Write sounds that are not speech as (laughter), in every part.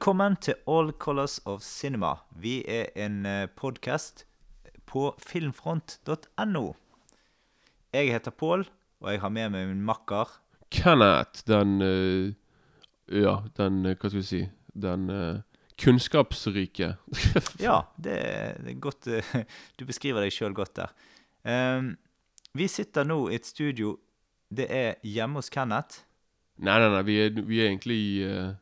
Velkommen til All Colors of Cinema. Vi er en podkast på filmfront.no. Jeg heter Pål, og jeg har med meg min makker. Kenneth, den eh, Ja, den eh, Hva skal vi si? Den eh, kunnskapsrike. (laughs) Ja, det er godt eh, (laughs) Du beskriver deg sjøl godt der. Um, vi sitter nå i et studio Det er hjemme hos Kenneth. Nei, nei, nei, vi er, vi er egentlig i, eh,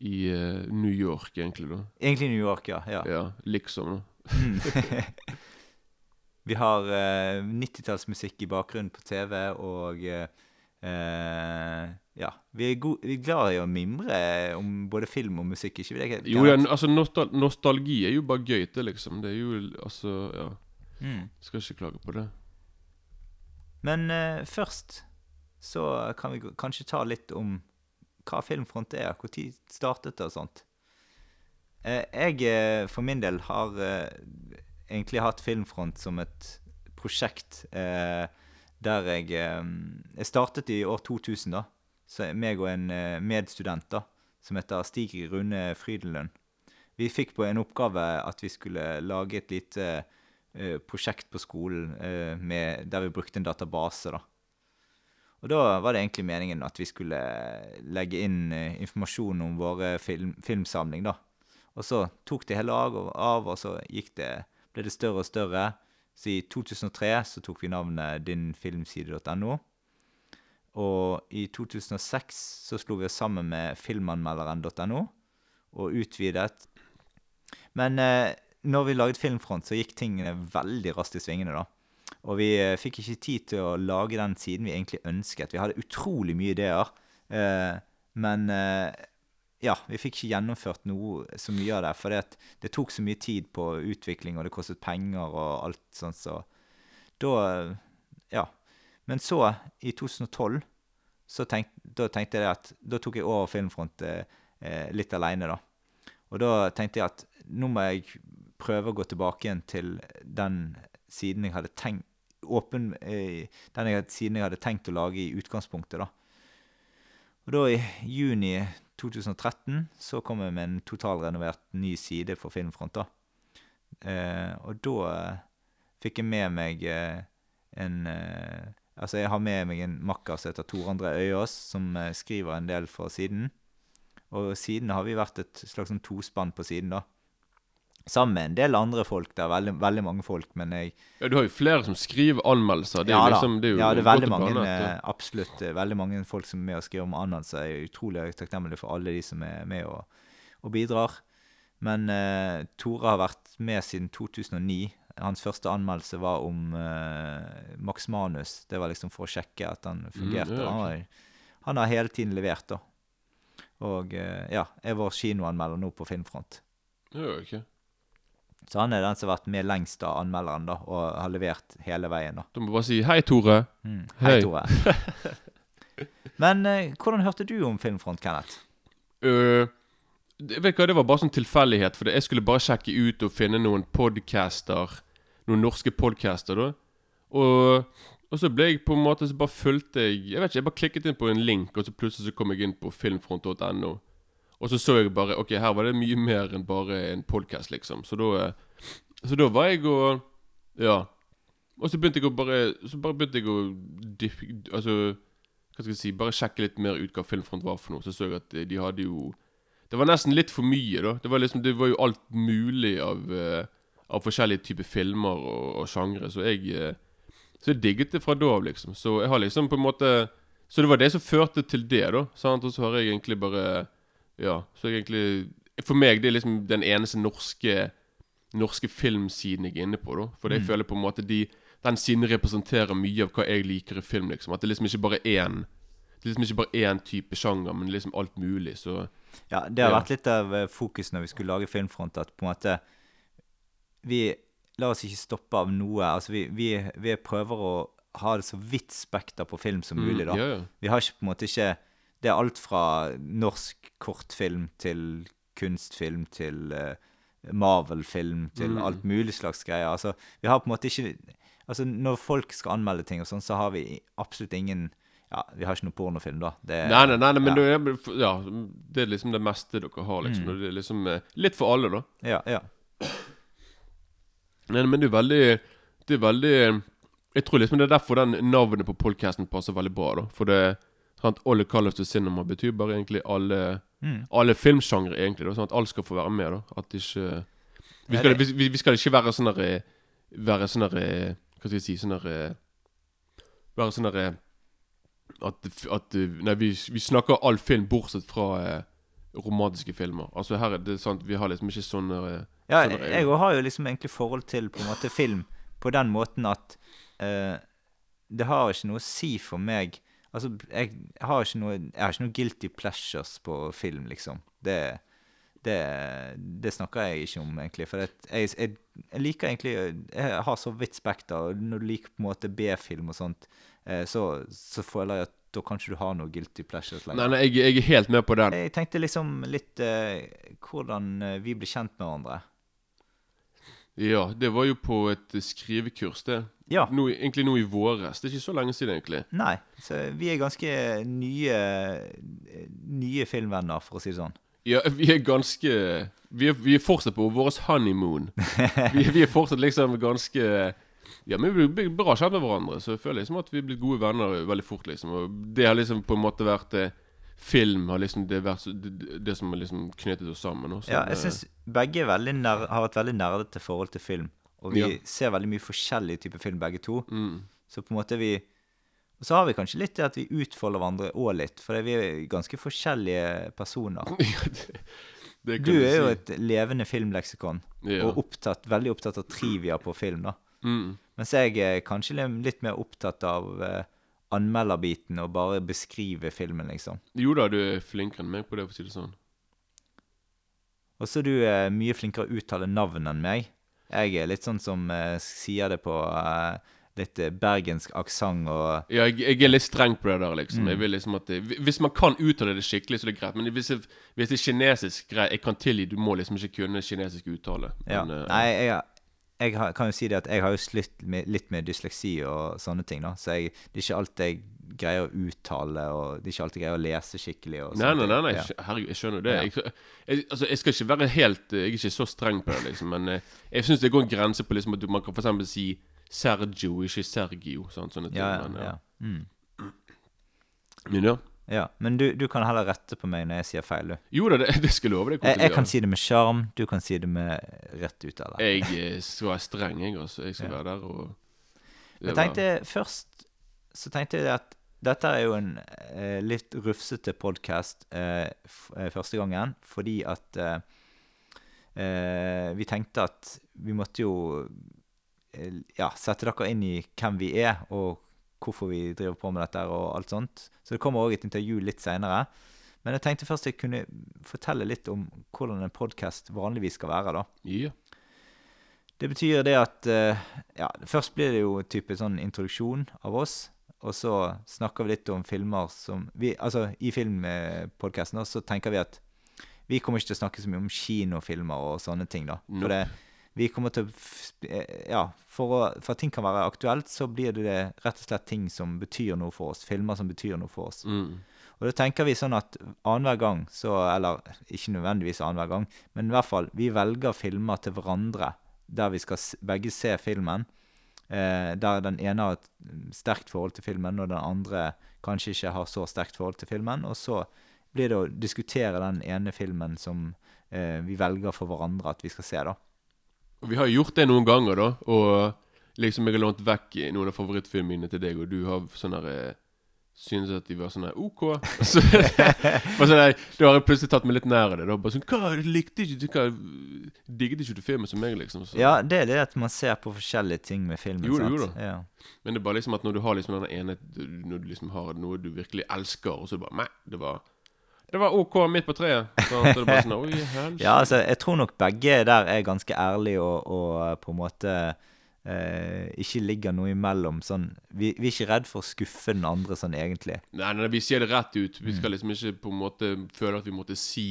i uh, New York, egentlig, da. Egentlig New York, ja. ja. Ja, liksom. da. Mm. (laughs) (laughs) vi har uh, 90-tallsmusikk i bakgrunnen på TV, og uh, eh, Ja. Vi er, vi er glad i å mimre om både film og musikk, ikke vi? Jo, ja, altså nostal nostalgi er jo bare gøy, det, liksom. Det er jo altså Ja. Mm. Skal ikke klage på det. Men eh, først så kan vi kanskje ta litt om hva Filmfront er, når startet det og sånt. Eh, jeg eh, for min del har eh, egentlig hatt Filmfront som et prosjekt der jeg Jeg startet i år 2000, da. Så meg og en medstudent da, som heter Stig Rune Frydenlund. Vi fikk på en oppgave at vi skulle lage et lite prosjekt på skolen med, der vi brukte en database. da. Og da var det egentlig meningen at vi skulle legge inn eh, informasjon om våre film, filmsamling, da. Og så tok det hele av, og- av og så gikk det, ble det større og større. Så i 2003 så tok vi navnet dinfilmside.no. Og i 2006 så slo vi oss sammen med filmanmelderen.no og utvidet. Men eh, når vi laget Filmfront, så gikk tingene veldig raskt i svingene, da. Og vi eh, fikk ikke tid til å lage den siden vi egentlig ønsket. Vi hadde utrolig mye ideer, eh, men eh, ja, vi fikk ikke gjennomført noe så mye av det. For det, det tok så mye tid på utvikling, og det kostet penger og alt sånt, så da Ja. Men så, i 2012, så tenk, da tenkte jeg at Da tok jeg over Filmfront eh, litt aleine, da. Og da tenkte jeg at nå må jeg prøve å gå tilbake igjen til den siden jeg hadde tenkt åpen, eh, den jeg, siden jeg hadde tenkt å lage i utgangspunktet, da. Og da i juni 2013 så kom jeg med en totalrenovert ny side for Filmfront, da. Eh, og da eh, fikk jeg med meg eh, en Altså, jeg har med meg en makker som heter Tor André Øyås, som skriver en del for siden. Og siden har vi vært et slags sånn tospann på siden, da. Sammen med en del andre folk. Det er veldig, veldig mange folk, men jeg Ja, Du har jo flere som skriver anmeldelser. Det er ja, jo liksom Det er jo ja, det er veldig mange, planet, eh, absolutt, eh, veldig mange folk som er med og skriver om anmeldelser. Jeg er utrolig takknemlig for alle de som er med og, og bidrar. Men uh, Tore har vært med siden 2009. Hans første anmeldelse var om uh, Max Manus. Det var liksom for å sjekke at han fungerte. ja, okay. han, har, han har hele tiden levert, da. Og uh, ja, er vår kinoanmelder nå på Filmfront. Ja, ok. Så han er den som har vært med lengst av anmelderen, da, og har levert hele veien, da. Du må bare si hei, Tore. Mm. (laughs) Hei, Hei. Tore. (laughs) Men eh, hvordan hørte du om Filmfront, Kenneth? Øh, det- vet du hva, Det var bare sånn tilfeldighet. For det- jeg skulle bare sjekke ut og finne noen podcaster Noen norske podcaster, da. Og, og så ble jeg på en måte Så bare fulgte jeg Jeg vet ikke, jeg bare klikket inn på en link, og så plutselig så kom jeg inn på filmfront.no. Og så så jeg bare Ok, her var det mye mer enn bare en podcast, liksom. Så da eh, Så da var jeg og Ja. Og så begynte jeg å bare Så bare begynte jeg å Altså Hva skal jeg si Bare sjekke litt mer ut hva Filmfront var for noe. Så så jeg at eh, de hadde jo Det var nesten litt for mye, da. Det var liksom Det var jo alt mulig av eh, Av forskjellige typer filmer og, og sjangre. Så jeg Så jeg digget det fra da av, liksom. Så jeg har liksom på en måte Så det var det som førte til det, da. Sant? Og så har jeg egentlig bare Ja. Så egentlig For meg det er liksom den eneste norske Norske filmsiden jeg er inne på, da. For jeg Mm. føler på en måte de Den siden representerer mye av hva jeg liker i film, liksom. At det liksom ikke bare er én Det er liksom ikke bare én type sjanger, men liksom alt mulig, så Ja, Det har Ja. vært litt av eh, fokus når vi skulle lage Filmfront, at på en måte Vi lar oss ikke stoppe av noe. Altså, vi, vi, vi prøver å ha det så vidt spekter på film som mulig, da. Mm, ja, ja. Vi har ikke på en måte ikke Det er alt fra norsk kortfilm til kunstfilm til uh, Marvel-film til Mm. alt mulig slags greier. Altså, vi har på en måte ikke Altså, når folk skal anmelde ting og sånn, så har vi absolutt ingen Ja, vi har ikke noe pornofilm, da. Det, Nei, nei, nei, nei men ja. det, er, ja, det er liksom det meste dere har, liksom. Mm. Det er liksom eh, litt for alle, da. Ja, ja. Nei, men det er veldig Det er veldig Jeg tror liksom det er derfor den navnet på podcasten passer veldig bra, da. For det sant, All the colors to cinema betyr bare egentlig alle Mm. Alle filmsjangre, egentlig. da Sånn at alt skal få være med, da. At ikke Vi skal, vi, vi skal ikke være sånn Være sånn Hva skal vi si Sånn Være sånn at, at Nei, vi, vi snakker all film bortsett fra eh, romantiske filmer. Altså her er det sant Vi har liksom ikke sånne eh, Ja, sånne jeg har jo liksom egentlig forhold til på en måte film på den måten at eh, det har ikke noe å si for meg Altså, jeg har ikke noe Jeg har ikke noe guilty pleasures på film, liksom. Det det, det snakker jeg ikke om, egentlig. For jeg, jeg, liker egentlig Jeg har så vidt spekter. og Når du liker på en måte B-film og sånt, eh, så, så føler jeg at da kan ikke du ha noe guilty pleasures lenger. Nei, nei, jeg, jeg er helt med på den. Jeg tenkte liksom litt eh, hvordan eh, vi blir kjent med hverandre. Ja, det var jo på et skrivekurs, det. Ja. Nå, egentlig nå i våres. Det er ikke så lenge siden, egentlig. Nei, så vi er ganske nye Nye filmvenner, for å si det sånn. Ja, vi er ganske Vi er, vi er fortsatt på vår honeymoon. (laughs) Vi, vi er fortsatt liksom ganske Ja, men vi blir bra kjent med hverandre, så jeg føler liksom at vi er blitt gode venner veldig fort, liksom. Og det har liksom på en måte vært eh, Film har liksom det vært det, det som har liksom knyttet oss sammen. Også. Ja, jeg syns begge veldig har vært veldig nerdete forhold til film. Og vi Ja. ser veldig mye forskjellig type film, begge to. mm. Så på en måte vi Og så har vi kanskje litt det at vi utfolder hverandre òg litt, for vi er ganske forskjellige personer. (laughs) ja, det, det Du er jo si. et levende filmleksikon, ja. og opptatt, veldig opptatt av trivia på film, da. mm. Mens jeg er kanskje litt mer opptatt av eh, anmelderbiten og bare beskrive filmen, liksom. Jo da, du er flinkere enn meg på det, for å si det sånn. Og så du eh, mye flinkere å uttale navn enn meg. Jeg er litt sånn som uh, sier det på uh, litt bergensk aksent og Ja, jeg, jeg er litt streng på det der, liksom. Mm. Jeg vil liksom at det, Hvis man kan uttale det skikkelig, så er det greit. Men hvis, jeg, hvis det er kinesisk greit, jeg kan tilgi Du må liksom ikke kunne kinesisk uttale. Men, ja. Nei, jeg, jeg har, kan jo si det at jeg har jo slitt med, litt med dysleksi og sånne ting, da. Så jeg, det er ikke alltid jeg greier å uttale, og det er ikke alltid jeg greier å lese skikkelig. Og sånne nei, nei, nei, nei Ja. herregud, jeg skjønner det. Ja. Jeg, jeg, altså, jeg skal ikke være helt eh, Jeg er ikke så streng på det, liksom. Men eh, jeg syns det går en grense på liksom at du, man kan eksempel si Sergio, ikke Sergio. Sånn, sånne ting. Ja, ja, men, ja. Mm. Men ja. Ja. Men du, du kan heller rette på meg når jeg sier feil, du. Jo da, det, (laughs) det skal love deg. Jeg, jeg kan si det med sjarm, du kan si det med rett ut. eller? Jeg eh, skal være streng, jeg, altså. Jeg skal Ja. være der og Jeg tenkte først Så tenkte jeg at dette er jo en eh, litt rufsete podkast eh, eh, første gangen, fordi at eh, eh, Vi tenkte at vi måtte jo ja, sette dere inn i hvem vi er, og hvorfor vi driver på med dette og alt sånt. Så det kommer òg et intervju litt seinere. Men jeg tenkte først jeg kunne fortelle litt om hvordan en podkast vanligvis skal være. da. Yeah. Det betyr det at eh, ja, Først blir det jo type sånn introduksjon av oss. Og så snakker vi litt om filmer som vi, Altså, i filmpodkasten så tenker vi at vi kommer ikke til å snakke så mye om kinofilmer og sånne ting, da. For Nope. det, vi kommer til å eh, Ja, for, å, for at ting kan være aktuelt, så blir det rett og slett ting som betyr noe for oss. Filmer som betyr noe for oss. Mm. Og da tenker vi sånn at annenhver gang, så Eller ikke nødvendigvis annenhver gang, men i hvert fall, vi velger filmer til hverandre der vi skal begge se filmen. Eh, der den ene har et sterkt forhold til filmen, og den andre kanskje ikke har så sterkt forhold til filmen. Og så blir det å diskutere den ene filmen som eh, vi velger for hverandre at vi skal se, da. Vi har gjort det noen ganger, da. Og liksom jeg har lånt vekk noen av favorittfilmene mine til deg, og du har sånn der eh, Synes at de var sånn her OK. Så, (laughs) så der, da har jeg plutselig tatt meg litt nær det. Da bare sånn Hva likte ikke Hva Digget ikke du filmen som meg, liksom? Så. Ja, det er det at man ser på forskjellige ting med filmen. Jo sant? jo da. Ja. Men det er bare liksom at når du har liksom den ene Når du liksom har noe du virkelig elsker, og så er det bare Nei, det var Det var OK midt på treet. Sånn Ja, altså, jeg tror nok begge der er ganske ærlige og, og på en måte eh, ikke ligger noe imellom. Sånn, vi, vi er ikke redd for å skuffe den andre sånn egentlig. Nei, nei, vi sier det rett ut. Mm. Vi skal liksom ikke på en måte føle at vi måtte si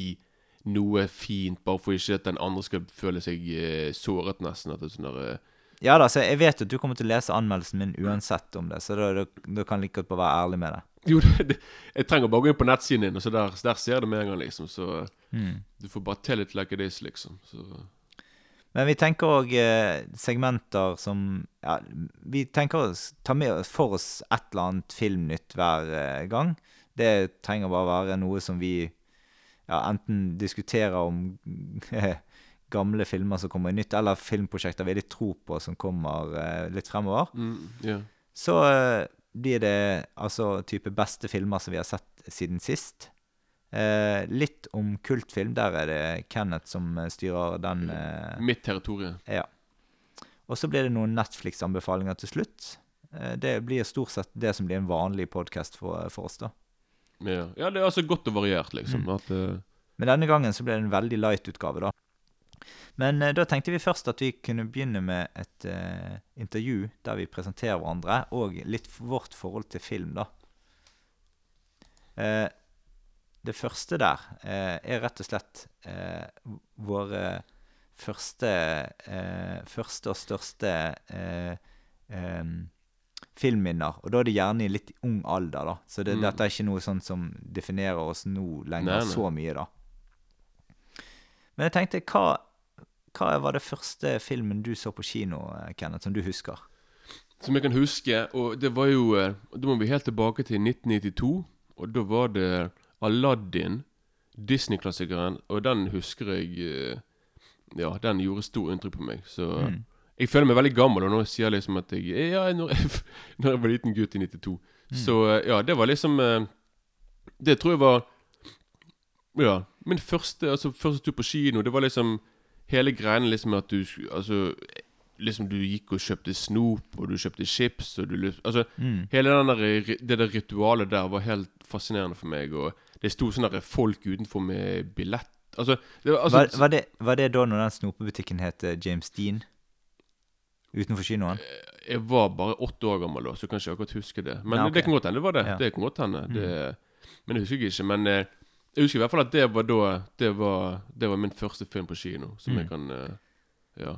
noe fint bare for ikke at den andre skal føle seg eh, såret, nesten. At det er sånn der, eh, Ja da, så jeg vet at du kommer til å lese anmeldelsen min uansett om det, så da, da, da kan jeg like godt bare være ærlig med det. (laughs) Jo, det, det, jeg trenger bare gå inn på nettsiden din, og så der, der ser du med en gang, liksom. Så Mm. du får bare tell it like it is, liksom. Så Men vi tenker òg eh, segmenter som Ja, vi tenker å ta med for oss et eller annet filmnytt hver eh, gang. Det trenger bare være noe som vi ja, enten diskuterer om (laughs) gamle filmer som kommer i nytt, eller filmprosjekter vi litt tro på som kommer eh, litt fremover. mm, yeah. Så blir det altså type beste filmer som vi har sett siden sist. Eh, litt om kultfilm. Der er det Kenneth som eh, styrer den. Eh, Mitt territorium. ja. Og så blir det noen Netflix-anbefalinger til slutt. Eh, det blir stort sett det som blir en vanlig podkast for, for oss, da. Ja. ja, det er altså godt og variert, liksom. Mm. At, uh... Men denne gangen så ble det en veldig light-utgave, da. Men eh, da tenkte vi først at vi kunne begynne med et eh, intervju der vi presenterer hverandre, og litt vårt forhold til film, da. Eh, det første der eh, er rett og slett eh, våre første, eh, første og største eh, filmminner. Og da er det gjerne i litt ung alder, da. Så det, Mm. dette er ikke noe sånn som definerer oss nå lenger Nei, nei. så mye, da. Men jeg tenkte, hva, hva var det første filmen du så på kino, eh, Kenneth, som du husker? Som jeg kan huske, og det var jo eh, Da må vi helt tilbake til 1992. Og da var det Aladdin, Disney-klassikeren, og den husker jeg eh, Ja, den gjorde stor inntrykk på meg. Så Mm. jeg føler meg veldig gammel og nå sier jeg liksom at jeg Ja, når jeg, (laughs) når jeg var liten gutt i 92. Så eh, ja, det var liksom Det tror jeg var Ja, min første Altså første tur på kino, det var liksom Hele greien liksom at du Altså Liksom du gikk og kjøpte snop, og du kjøpte chips, og du Altså Mm. Hele den der, det der ritualet der var helt fascinerende for meg. Og det sto sånne folk utenfor med billett Altså, det var, altså var, var, det, var det da når den snopebutikken het eh, James Dean? Utenfor kinoen? Jeg var bare åtte år gammel da, så kan ikke akkurat huske det. Men Nei, okay. det kan godt hende det var det. Ja. Mm. Det kan godt hende. Det, men jeg husker ikke. Men eh, jeg husker i hvert fall at det var da Det var, det var min første film på kino. Som Mm. jeg kan eh, Ja.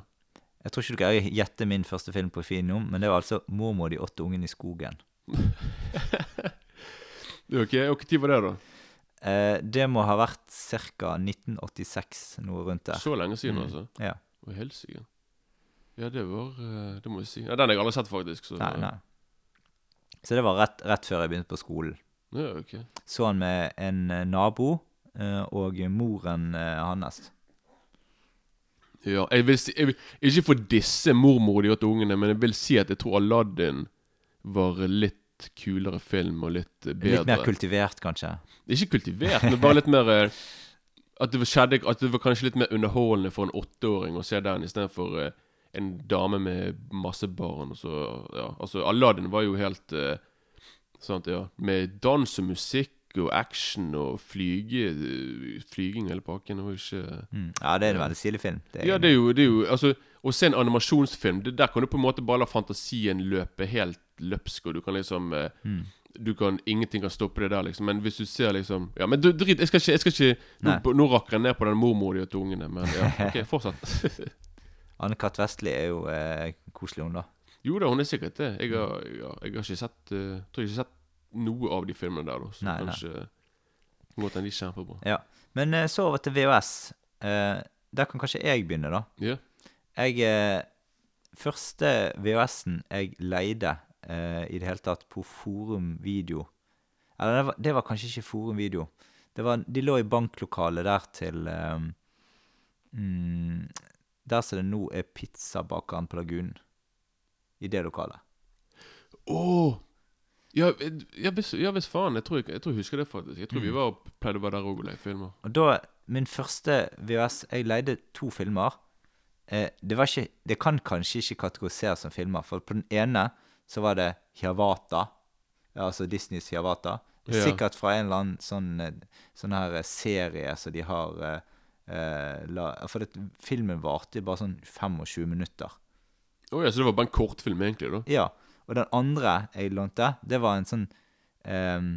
Jeg tror ikke du greier å gjette min første film på kino, men det var altså 'Mormor og de åtte ungene i skogen'. (laughs) Ok, Og når var det, da? Eh, det må ha vært ca. 1986, noe rundt der. Så lenge siden, Mm. altså? Ja. Å, helsike. Ja, det var eh, Det må jeg si. Ja, Den har jeg aldri sett, faktisk. Så, Nei, nei. Så det var rett, rett før jeg begynte på skolen. Ja, ok. Så han med en eh, nabo eh, og moren eh, hans. Ja, jeg vil si jeg vil, Ikke for disse mormor de åtte ungene, men jeg vil si at jeg tror Aladdin var litt kulere film og litt eh, bedre. Litt mer kultivert, kanskje. Ikke kultivert, men bare litt mer eh, At det var, skjedde, at det var kanskje litt mer underholdende for en åtteåring å se den istedenfor uh, en dame med masse barn. Og så, ja, altså Aladdin var jo helt uh, Sant, ja. Med dans og musikk og action og flyge, flyging hele pakken. Det var ikke Mm. Ja, det er en veldig stilig film. Det er Ja, det er jo, det er jo Altså, å se en animasjonsfilm, det der kan du på en måte bare la fantasien løpe helt løpsk, og du kan liksom eh, Mm. Du kan Ingenting kan stoppe det der, liksom. Men hvis du ser liksom Ja, men du, drit, jeg skal ikke, jeg skal ikke Nå, Nei. nå rakker jeg ned på den mormor og de åtte ungene, men ja, OK, fortsett. (laughs) Anne-Kat. Vestli er jo eh, koselig, hun, da. Jo da, hun er sikkert det. Jeg har, jeg har, jeg har ikke sett uh, Tror jeg ikke sett noe av de filmene der. Så Nei, kanskje nei. Måten de kjempebra. Ja. Men uh, så over til VHS. Uh, der kan kanskje jeg begynne, da. Yeah. Jeg eh, Første VHS-en jeg leide eh, i det hele tatt på Forum Video Eller det var, det var kanskje ikke Forum Video. Det var, de lå i banklokalet der til eh, mm, Der som det nå er pizzabakeren på Lagunen. I det lokalet. Å! Eh, ja, ja, visst faen. Jeg tror jeg, jeg tror jeg husker det, faktisk. Jeg tror vi Mm. var pleide å være der òg og leie filmer. Og da Min første VHS Jeg leide to filmer. Eh, det var ikke Det kan kanskje ikke kategoriseres som filmer, for på den ene så var det Hiawata. Altså Disneys Hiawata. Ja. Sikkert fra en eller annen sånn, eh, sånn her eh, serie som de har eh, eh, la, For det, filmen varte bare sånn 25 minutter. Å ja, så det var bare en kortfilm, egentlig, da? Ja. Og den andre jeg lånte, det var en sånn um,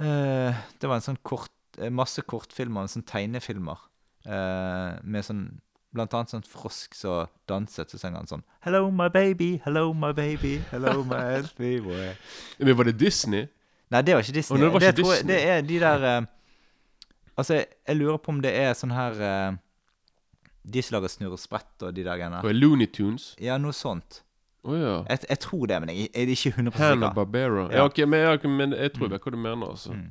uh, Det var en sånn kort eh, Masse kortfilmer, en sånn tegnefilmer. uh, med sånn blant annet sånn frosk som danset, så sang han sånn Hello, my baby, hello, my baby, hello, my (laughs) healthy boy. Men var det Disney? Nei, det var ikke Disney. Oh, det var ikke jeg- Disney. det er de der uh, Altså, jeg, jeg lurer på om det er sånn her De som lager og Sprett og de der greiene. Og Looney Tunes? Ja, noe sånt. Oh, ja. Jeg, jeg tror det, men jeg, jeg er ikke 100 Hanna sikker. Barbera. Ja. Ja, ok, men, jeg, men jeg tror jeg vet hva du mener, altså. Mm.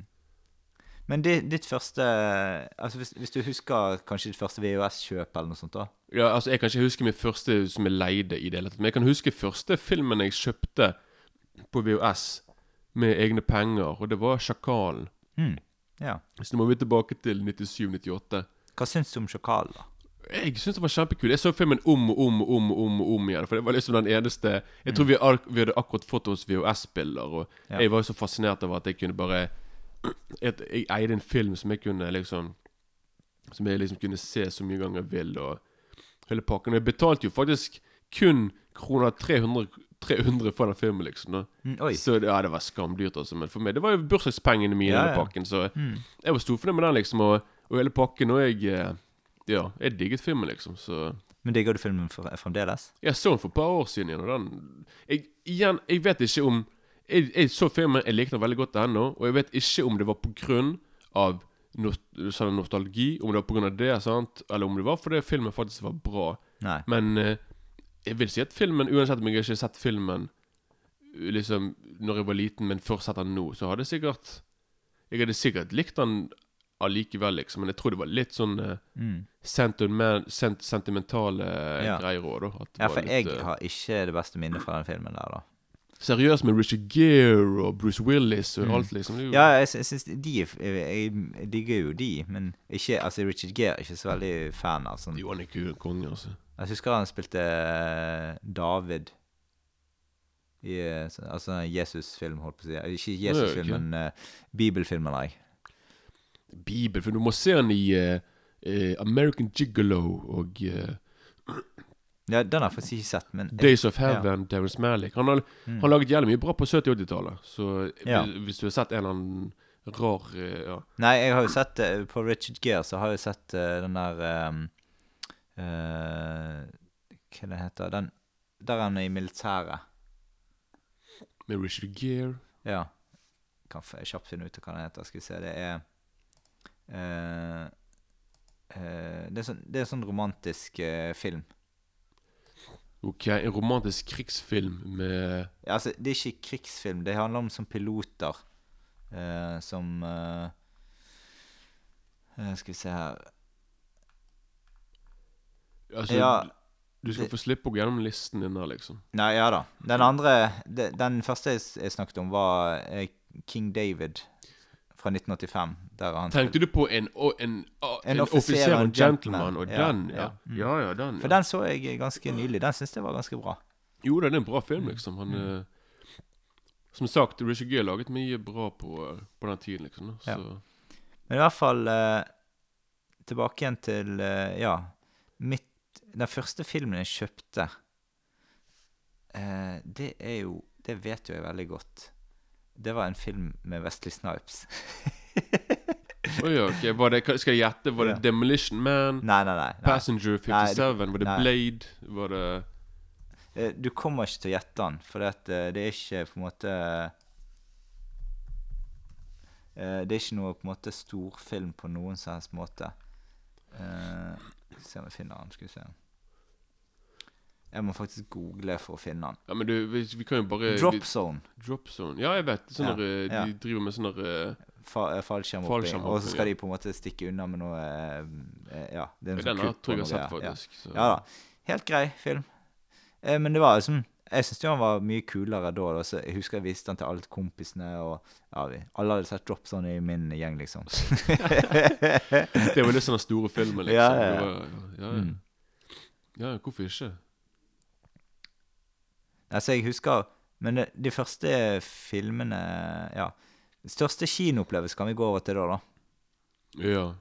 Men di, ditt første Altså, hvis, hvis du husker kanskje ditt første VHS-kjøp eller noe sånt, da? Ja, altså Jeg kan ikke huske min første som jeg leide i det hele tatt. Men jeg kan huske første filmen jeg kjøpte på VHS med egne penger, og det var 'Sjakalen'. Mm. Ja. Så nå må vi tilbake til 97-98. Hva syns du om 'Sjakalen', da? Jeg syns det var kjempekul. Jeg så filmen om og om og om om, om igjen. For det var liksom den eneste Jeg tror vi, vi hadde akkurat fått oss VHS-spiller, og Ja. jeg var så fascinert over at jeg kunne bare at Jeg eide en film som jeg kunne liksom Som jeg liksom kunne se så mye ganger jeg vil, og hele pakken. Og jeg betalte jo faktisk kun kroner 300, 300 for den filmen, liksom. Mm. Så ja, det var skamdyrt, altså. Men for meg Det var jo bursdagspengene mine i Ja, hele pakken, så Mm. jeg var storfornøyd med den, liksom. Og, og hele pakken. Og jeg eh, Ja, jeg digget filmen, liksom. Så Men digger du filmen for, fremdeles? Jeg så den for et par år siden igjen, og den jeg, Igjen, jeg vet ikke om jeg, jeg så filmen, jeg likte den veldig godt ennå, og jeg vet ikke om det var på grunn av nost sånn nostalgi, om det var på grunn av det, sant, eller om det var fordi filmen faktisk var bra. Nei. Men eh, jeg vil si at filmen, uansett om jeg ikke har sett filmen liksom når jeg var liten, men først sett den nå, så hadde jeg sikkert Jeg hadde sikkert likt den allikevel, liksom, men jeg tror det var litt sånn eh, Mm. sent, sentimentale eh, Ja. greier òg, da. Ja, for jeg litt, eh, har ikke det beste minnet fra den filmen der, da. Seriøst med Richard Gere og Bruce Willis og Mm. alt, liksom. Jo, Ja, jeg, jeg syns de jeg, jeg digger jo de, men ikke Altså, Richard Gere er ikke så veldig fan av sånn Jo, han er kul konge, altså. Jeg husker han spilte David i altså Jesus-film, holdt på å si. Ikke Jesus-film, men uh, bibelfilmen. jeg. Bibel, for du må se han i uh, American Gigolo og uh, Ja, Den har jeg faktisk ikke sett, men Days of Heaven, Terrence Malick. Han har, Mm. han laget jævlig mye bra på 70- og 80-tallet. Så Ja. hvis, du har sett en eller annen rar ja. Nei, jeg har jo sett På Richard Gere så har jeg sett den der um, Hva det heter den Der han er i militæret. med Richard Gere Ja. Kan kjapt finne ut hva den heter. Skal vi se. Det er eh, eh, det, er sånn, det er sånn romantisk eh, film. Ok, en romantisk krigsfilm med Ja, altså, det er ikke krigsfilm. Det handler om sånn piloter eh, som Skal vi se her Altså, Ja, du skal det- få slippe å gå gjennom listen din der, liksom. Nei, ja da. Den andre de, Den første jeg, jeg snakket om, var King David fra 1985. Der han Tenkte du på en, en, En en offiser og en gentleman, og den, ja. ja. Mm. Ja, den. For den så jeg ganske nylig. Den syns jeg var ganske bra. Jo, det er en bra film, liksom. Han mm. Som sagt, Richard Gere laget mye bra på, eh, på den tiden, liksom. Ja. Men i hvert fall eh, tilbake igjen til eh, Ja, mitt Den første filmen jeg kjøpte, eh, det er jo Det vet jo jeg veldig godt. Det var en film med Wesley Snipes. (laughs) Ja, ok. Var det, skal jeg gjette? Var det Ja. Demolition Man? Nei, nei, nei. nei. Passenger 57? var det nei. Blade? Var det Eh, Du kommer ikke til å gjette den, for det, eh, det er ikke på en måte eh, Det er ikke noe på en måte storfilm på noen som helst måte. Uh, se om jeg finner den. Skal vi se. Jeg må faktisk google for å finne den. Ja, men du, vi, vi kan jo bare Drop vi, drop Zone. Ja, jeg vet. Sånn Ja, eh, ja. De driver med sånn eh, eh, Fallskjermhopping. Og så skal de på en måte stikke unna med noe Ja. Det er en sånn Den kupp tror jeg jeg har sett, faktisk. Så. Ja. ja da. Helt grei film. Eh, men det var liksom Jeg syns han var mye kulere da. da. Så jeg husker jeg viste den til alle kompisene. Og ja, vi, alle hadde sett Drop Zone i min gjeng, liksom. (laughs) Det var litt sånne store filmer, liksom. Ja, ja, ja. Ja, ja. Mm. ja, hvorfor ikke? Altså, jeg husker Men det, de første filmene Ja. Største kinoopplevelse kan vi gå over til da, da. Ja.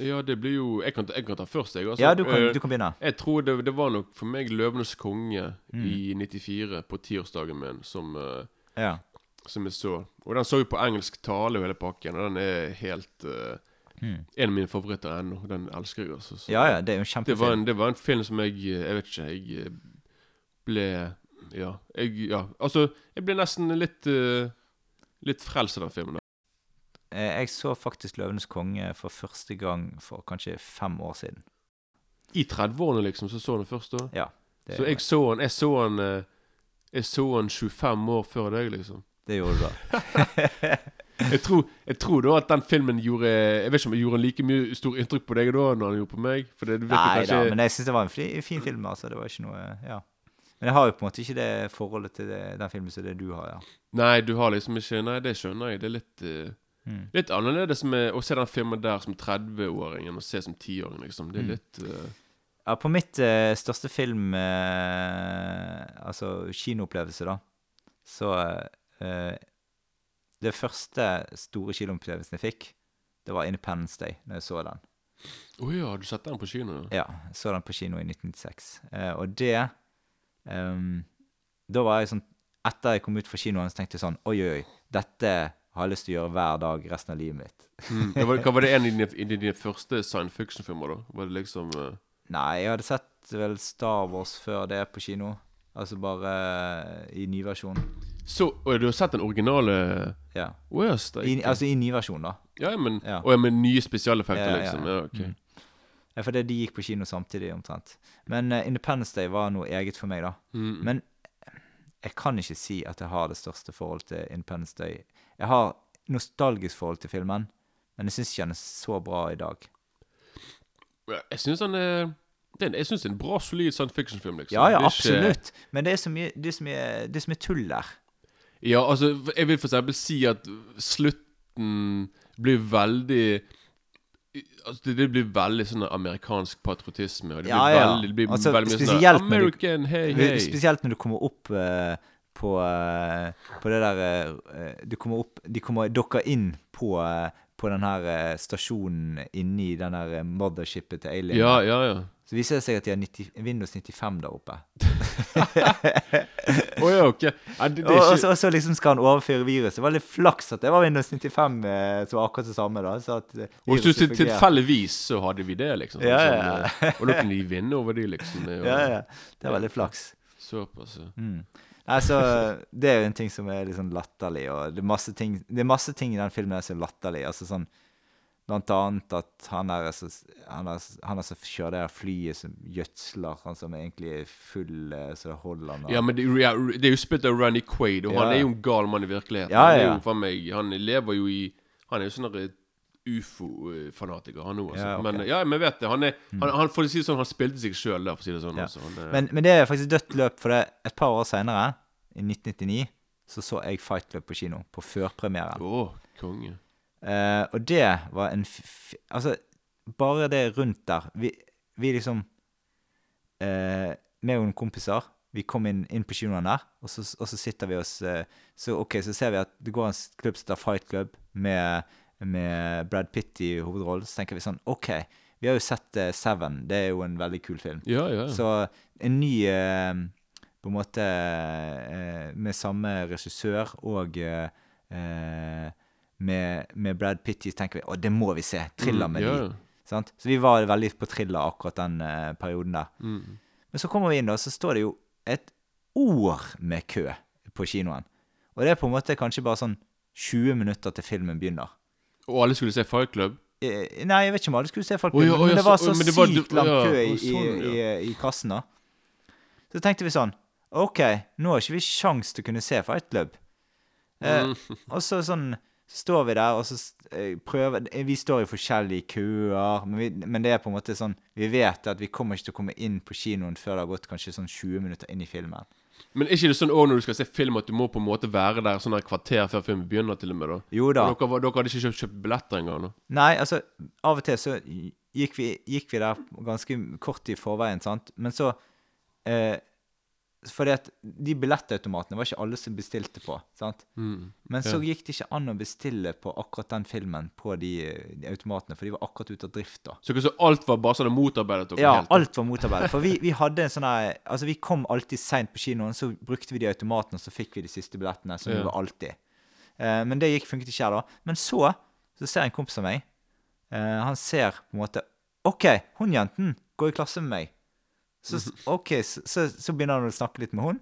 Ja, det blir jo Jeg kan jeg kan ta først, jeg. Altså, Ja, du kan, Eh, du kan begynne. Jeg tror det, det var nok for meg 'Løvenes konge' Mm. i 94, på tiårsdagen min, som, eh, Ja. som jeg så. Og den så jo på engelsk tale og hele pakken, og den er helt uh, Mm. En av mine favoritter ennå. Den elsker jeg, altså. Så Ja, ja, det det, var en, det var en film som jeg Jeg vet ikke, jeg ble Ja. Jeg, ja. Altså, jeg ble nesten litt uh, Litt frelst av den filmen. Eh, Jeg så faktisk 'Løvenes konge' for første gang for kanskje fem år siden. I 30-årene, liksom, så så den først da. Ja. Så jeg så den Jeg så den eh, Jeg så den 25 år før deg, liksom. det gjorde du da. (laughs) Jeg tror, jeg tror da at den filmen gjorde Jeg vet ikke om jeg gjorde like mye stor inntrykk på deg da når den gjorde på meg. For det Nei kanskje da, men jeg syns det var en fin film. altså. Det var ikke noe Ja. Men jeg har jo på en måte ikke det forholdet til det, den filmen som det du har, ja. Nei, du har liksom ikke Nei, det skjønner jeg. Det er litt uh, Mm. Litt annerledes med å se den filmen der som 30-åring enn å se som 10-åring, liksom. Det er Mm. litt uh... Ja, på mitt uh, største film Altså kinoopplevelse, da, så Det første store kinoopplevelsen jeg fikk, det var Independence Day, når jeg så den. Å ja, du satte den på kino? ja? Så den på kino i 1996. Eh, og det Da var jeg sånn Etter jeg kom ut fra kinoen, så tenkte jeg sånn Oi, oi, oi. Dette har jeg lyst til å gjøre hver dag resten av livet mitt. Mm. Ja, var, det en av dine, dine første science fiction-filmer, da? Var det liksom uh... Nei, jeg hadde sett vel Star Wars før det på kino. Altså bare uh, i nyversjon. Så og du har sett den originale Ja. Yeah. steik. I, altså i nyversjon, da. Ja, men Ja. Og, ja, med nye spesialeffekter, Ja, ja, liksom? Ja, ok. Mm. Ja, for det, de gikk på kino samtidig, omtrent. Men uh, Independence Day var noe eget for meg, da. Mm. Men jeg kan ikke si at jeg har det største forhold til Independence Day. Jeg har nostalgisk forhold til filmen, men jeg syns ikke den er så bra i dag. Jeg syns den er er Jeg synes det er en bra, solid science fiction-film. liksom Ja, ja, er ikke- absolutt. Men det er så mye, det er så mye, det er så mye tull der. Ja, altså, jeg vil for eksempel si at slutten blir veldig Altså, det, blir veldig sånn amerikansk patriotisme. Og det blir Ja, ja. veldig, det blir Altså, veldig mye sånn du- American, hey, hey!» Spesielt når du kommer opp uh, på, uh, på det der uh, Du kommer opp De kommer dokker inn på, på den her stasjonen inni den der mothershipet til Alien. Ja, ja, ja. Så viser det seg at de har 90, Windows 95 der oppe. (laughs) oh, ja, ok. Ja, det, det Og, er og, så, og så liksom skal han overføre viruset. Det var litt flaks at det var Windows 95 eh, som var akkurat det samme. da Så at eh, Og så du til, tilfeldigvis så hadde vi det, liksom. Ja, Sånn, ja, og da kunne vi vinne over de, liksom. Er Ja, ja. Det var veldig (laughs) flaks. Såpass. ja. Mm. Nei, så Det er jo en ting som er litt sånn latterlig, og det er ting, det er masse ting i den filmen som er latterlig. Altså sånn Blant annet at han er så, han er, han er som kjører det her flyet som gjødsler, han som egentlig er full eh, så det holder han. Ja, men det, ja, det er jo spilt av Randy Quaid, og Ja. han er jo en gal mann i virkeligheten. Ja, Han, er jo, meg, han lever jo i Han er jo sånn der ufo-fanatiker, han òg. Altså. Ja, okay. Men ja, men vet det. Han, er, han, han, for å si det sånn, han spilte seg sjøl der, for å si det sånn. Altså. Han er, Men, men det er faktisk dødt løp, for det et par år seinere, i 1999, så så jeg Fight Club på kino. På førpremieren. Oh, konge. Eh, og det var en f Altså, bare det rundt der Vi, vi liksom eh, Med noen kompiser Vi kom inn, inn på kinoen der, og så, og så sitter vi oss eh, Så ok, så ser vi at det går en klubb som heter Fight Club, med, med Brad Pitt i hovedrollen. Så tenker vi sånn OK, vi har jo sett uh, Seven. Det er jo en veldig kul film. Ja, ja. Så en ny uh, På en måte uh, Med samme regissør og med, med Brad Pitt så tenker vi å, det må vi se. Thriller med Mm, yeah. de. Sant? Så vi var veldig på thriller akkurat den uh, perioden der. Mm. Men så kommer vi inn, og så står det jo et år med kø på kinoen. Og det er på en måte kanskje bare sånn 20 minutter til filmen begynner. Og alle skulle se Fight Club? Eh, Nei, jeg vet ikke om alle skulle se Fight Club, oh, ja, men, ja, men det var så- oh, det var- sykt lang kø i, å, sånn, i, i, i kassen, da. Så tenkte vi sånn OK, nå har ikke vi sjans til å kunne se Fight Club. Eh, Mm. og så sånn så står vi der, og så eh, prøver eh, Vi står i forskjellige køer, men, vi, men det er på en måte sånn Vi vet at vi kommer ikke til å komme inn på kinoen før det har gått kanskje sånn 20 minutter inn i filmen. Men er ikke det sånn også når du skal se film at du må på en måte være der sånn et kvarter før filmen begynner, til og med? da? Jo da. Og Dere, dere hadde ikke kjøpt, kjøpt billetter engang? da? Nei, altså, av og til så gikk vi, gikk vi der ganske kort i forveien, sant. Men så eh, Fordi at de billettautomatene var ikke alle som bestilte på, sant. Mm. Men så Ja. gikk det ikke an å bestille på akkurat den filmen på de, de automatene, for de var akkurat ute av drift da. Så, så alt var bare sånn motarbeidet Ja, helt? alt var motarbeidet. For vi, vi hadde en sånn Altså, vi kom alltid seint på kinoen, så brukte vi de automatene, og så fikk vi de siste billettene. Som Ja. vi var alltid. Eh, men det gikk, funket ikke her, da. Men så så ser en kompis av meg Eh, han ser på en måte OK, hun jenten går i klasse med meg. Så, okay, ok, så, så, så begynner han å snakke litt med hun.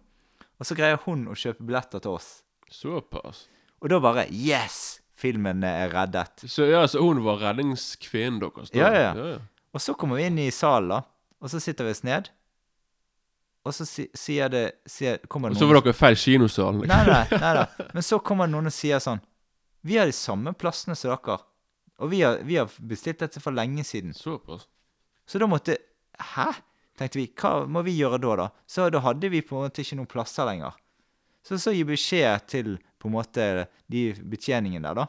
Og så greier hun å kjøpe billetter til oss. Såpass. Og da bare Yes! Filmen er reddet. Så ja, så hun var redningskvinnen deres? Ja, ja, ja. Og så kommer vi inn i salen, da. Og så sitter vi oss ned. Og så si, sier det sier, kommer Og så var dere feil kinosal? liksom. Nei, nei, (laughs) nei da. Men så kommer det noen og sier sånn Vi har de samme plassene som dere. Og vi har, vi har bestilt dette for lenge siden. Såpass. Så da måtte Hæ? Tenkte vi. Hva må vi gjøre da, da? Så da hadde vi på en måte ikke noen plasser lenger. Så så gi beskjed til på en måte de betjeningen der, da.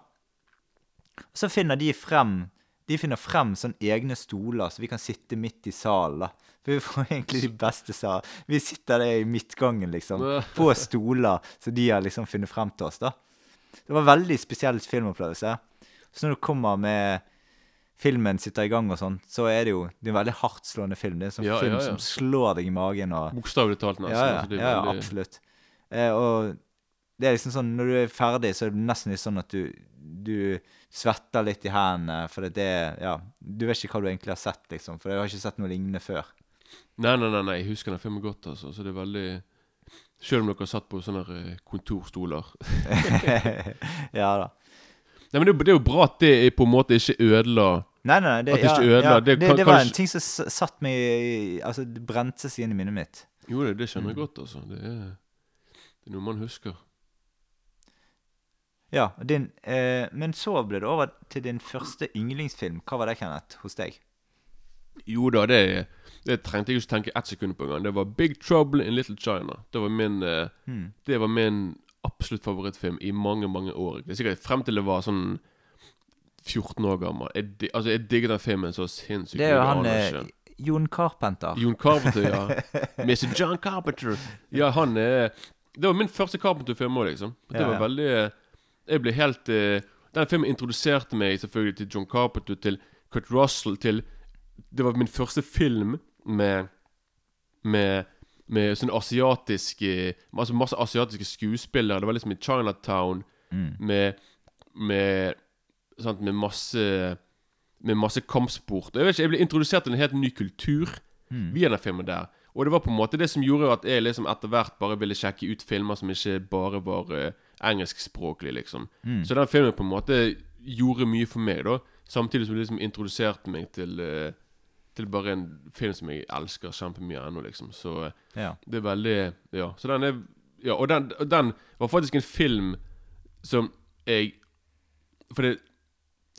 Så finner de frem De finner frem sånne egne stoler, så vi kan sitte midt i salen, da. For vi får egentlig de beste sal. Vi sitter der i midtgangen, liksom. (laughs) På stoler som de har liksom funnet frem til oss, da. Det var en veldig spesiell filmopplevelse. Så når du kommer med filmen sitter i gang og sånn, så er det jo det er en veldig hardtslående film. Det er en sånn Ja, film ja, ja. som slår deg i magen og Bokstavelig talt, nesten. Ja, altså, veldig- absolutt. Eh, og det er liksom sånn, når du er ferdig, så er det nesten litt sånn at du, du svetter litt i hendene, for det er Ja, du vet ikke hva du egentlig har sett, liksom. For jeg har ikke sett noe lignende før. Nei, nei, nei, nei, jeg husker den filmen godt, altså. Så det er veldig Selv om dere har satt på sånne eh, kontorstoler. (laughs) ja da. Nei, men det, det er jo bra at det på en måte ikke ødela Nei, nei, det, At det ikke ødela, ja, det det, det var en ting som satt meg Altså, det brente seg inn i minnet mitt. Jo, det, det skjønner jeg Mm. godt, altså. Det er, det er noe man husker. Ja, din, eh, Men så ble det over til din første yndlingsfilm. Hva var det, Kenneth, hos deg? Jo da, det, det trengte jeg ikke tenke ett sekund på engang. Det var Big Trouble in Little China. Det var min eh, mm. Det var min absolutt favorittfilm i mange, mange år. Det er sikkert frem til det var sånn 14 år gammel. Jeg, altså, jeg digger den filmen så sinnssykt. Det er jo han eh. Jon Carpenter. Jon Carpenter, ja. (laughs) Mr. John Carpenter. Ja, han er Det var min første Carpenter-film òg, liksom. Det Ja, var ja. veldig Jeg ble helt eh, Den filmen introduserte meg selvfølgelig til John Carpenter, til Kurt Russell, til Det var min første film med Med med sånne asiatiske Altså masse asiatiske skuespillere. Det var liksom i Chinatown Mm. med Med sant, Med masse Med masse kampsport. Jeg vet ikke, jeg ble introdusert til en helt ny kultur Mm. via den filmen der. Og det var på en måte det som gjorde at jeg liksom etter hvert bare ville sjekke ut filmer som ikke bare var uh, engelskspråklige, liksom. Mm. Så den filmen på en måte gjorde mye for meg, da. Samtidig som det liksom introduserte meg til uh, Til bare en film som jeg elsker kjempemye ennå, liksom. Så eh, Ja. det er veldig Ja. Så den er Ja, og den, og den var faktisk en film som jeg For det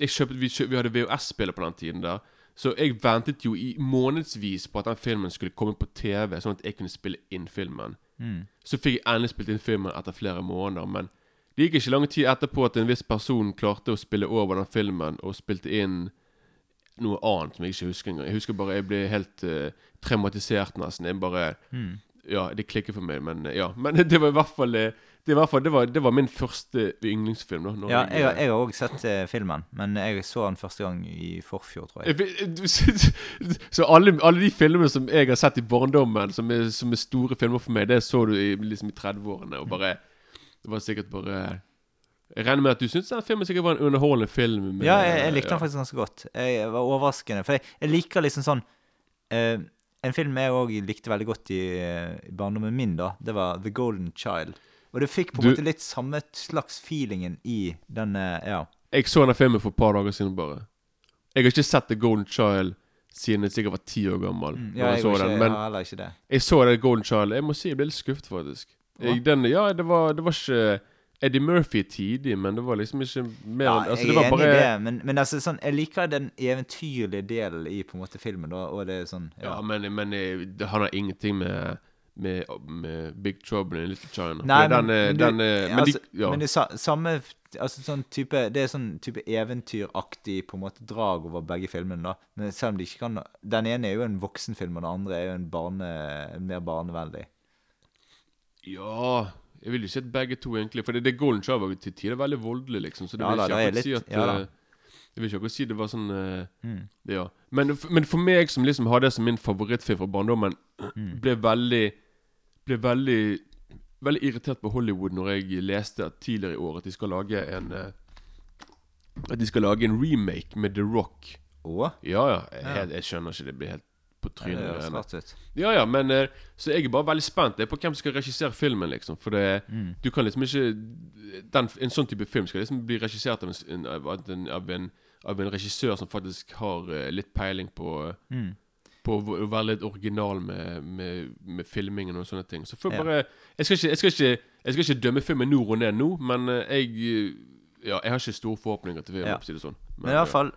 jeg kjøpte, vi, kjøpt, vi hadde VHS-spiller på den tiden der. Så jeg ventet jo i månedsvis på at den filmen skulle komme på TV, sånn at jeg kunne spille inn filmen. Mm. Så fikk jeg endelig spilt inn filmen etter flere måneder. Men det gikk ikke lang tid etterpå at en viss person klarte å spille over den filmen og spilte inn noe annet som jeg ikke husker engang. Jeg husker bare jeg ble helt uh, traumatisert nesten. Jeg bare Mm. Ja, det klikker for meg, men eh, ja. Men (laughs) det var i hvert fall eh, Det, var, det, var, det var min første yndlingsfilm. da Ja, jeg, eh, jeg har òg sett eh, filmen, men jeg så den første gang i forfjor, tror jeg. Så alle, alle de filmene som jeg har sett i barndommen, som er, som er store filmer for meg, det så du i, liksom i 30-årene. Og bare Det var sikkert bare Jeg regner med at du syntes den filmen sikkert var en underholdende film. med- Ja, jeg, jeg likte ja. den faktisk ganske godt. Jeg var overraskende. For jeg, jeg liker liksom sånn eh, En film jeg òg likte veldig godt i, i barndommen min, da, det var The Golden Child. Og det fikk på en Du- måte litt samme slags feelingen i den eh, Ja. Jeg så denne filmen for et par dager siden, bare. Jeg har ikke sett The Golden Child siden jeg sikkert var ti år gammel. Mm, ja jeg jeg, ikke, den, men ja, det. jeg så den Golden Child. Jeg må si jeg ble litt skuffet, faktisk. Jeg, den, ja, det var, det var ikke Eddie Murphy tidlig, men det var liksom ikke mer Ja, altså, jeg det er var enig bare, i det, men, men altså, sånn, jeg liker den eventyrlige delen i på en måte filmen. Da, og det er sånn Ja, ja. men, men eh, det, han har ingenting med, med, med Big Trouble in Little China. Nei, For men, den, eh, men, du, den, eh, men altså, de, ja. men det sa, samme altså, sånn type, Det er sånn type eventyraktig på en måte drag over begge filmene. da Men selv om de ikke kan Den ene er jo en voksenfilm, og den andre er jo en, barne, mer barnevennlig. ja Jeg vil jo si at begge to, egentlig. For det, det Golden Shower var til tider veldig voldelig, liksom. Så det Ja vil ikke det akkurat si at ja eh, Jeg vil ikke akkurat si det var sånn eh, Mm. Ja. Men, men for meg som liksom har det som min favorittfilm fra barndommen, Mm. ble veldig Ble veldig Veldig irritert på Hollywood når jeg leste at tidligere i år at de skal lage en eh, at de skal lage en remake med The Rock. Å? Ja, ja. Ja. jeg, jeg skjønner ikke. Det blir helt på Det trynet. høres greiene. rart ut. Ja, ja, men eh, Så jeg er bare veldig spent Det er på hvem som skal regissere filmen, liksom. For det Mm. Du kan liksom ikke den, En sånn type film skal liksom bli regissert av en, av en, av en, av en regissør som faktisk har eh, litt peiling på Mm. På å være litt original med, med, med filmingen og sånne ting. Så får Ja. bare jeg skal, ikke, jeg, skal ikke, jeg skal ikke dømme filmen nord og ned nå, men eh, jeg Ja, jeg har ikke store forhåpninger til filmen, Ja. for å si det sånn. Men i hvert fall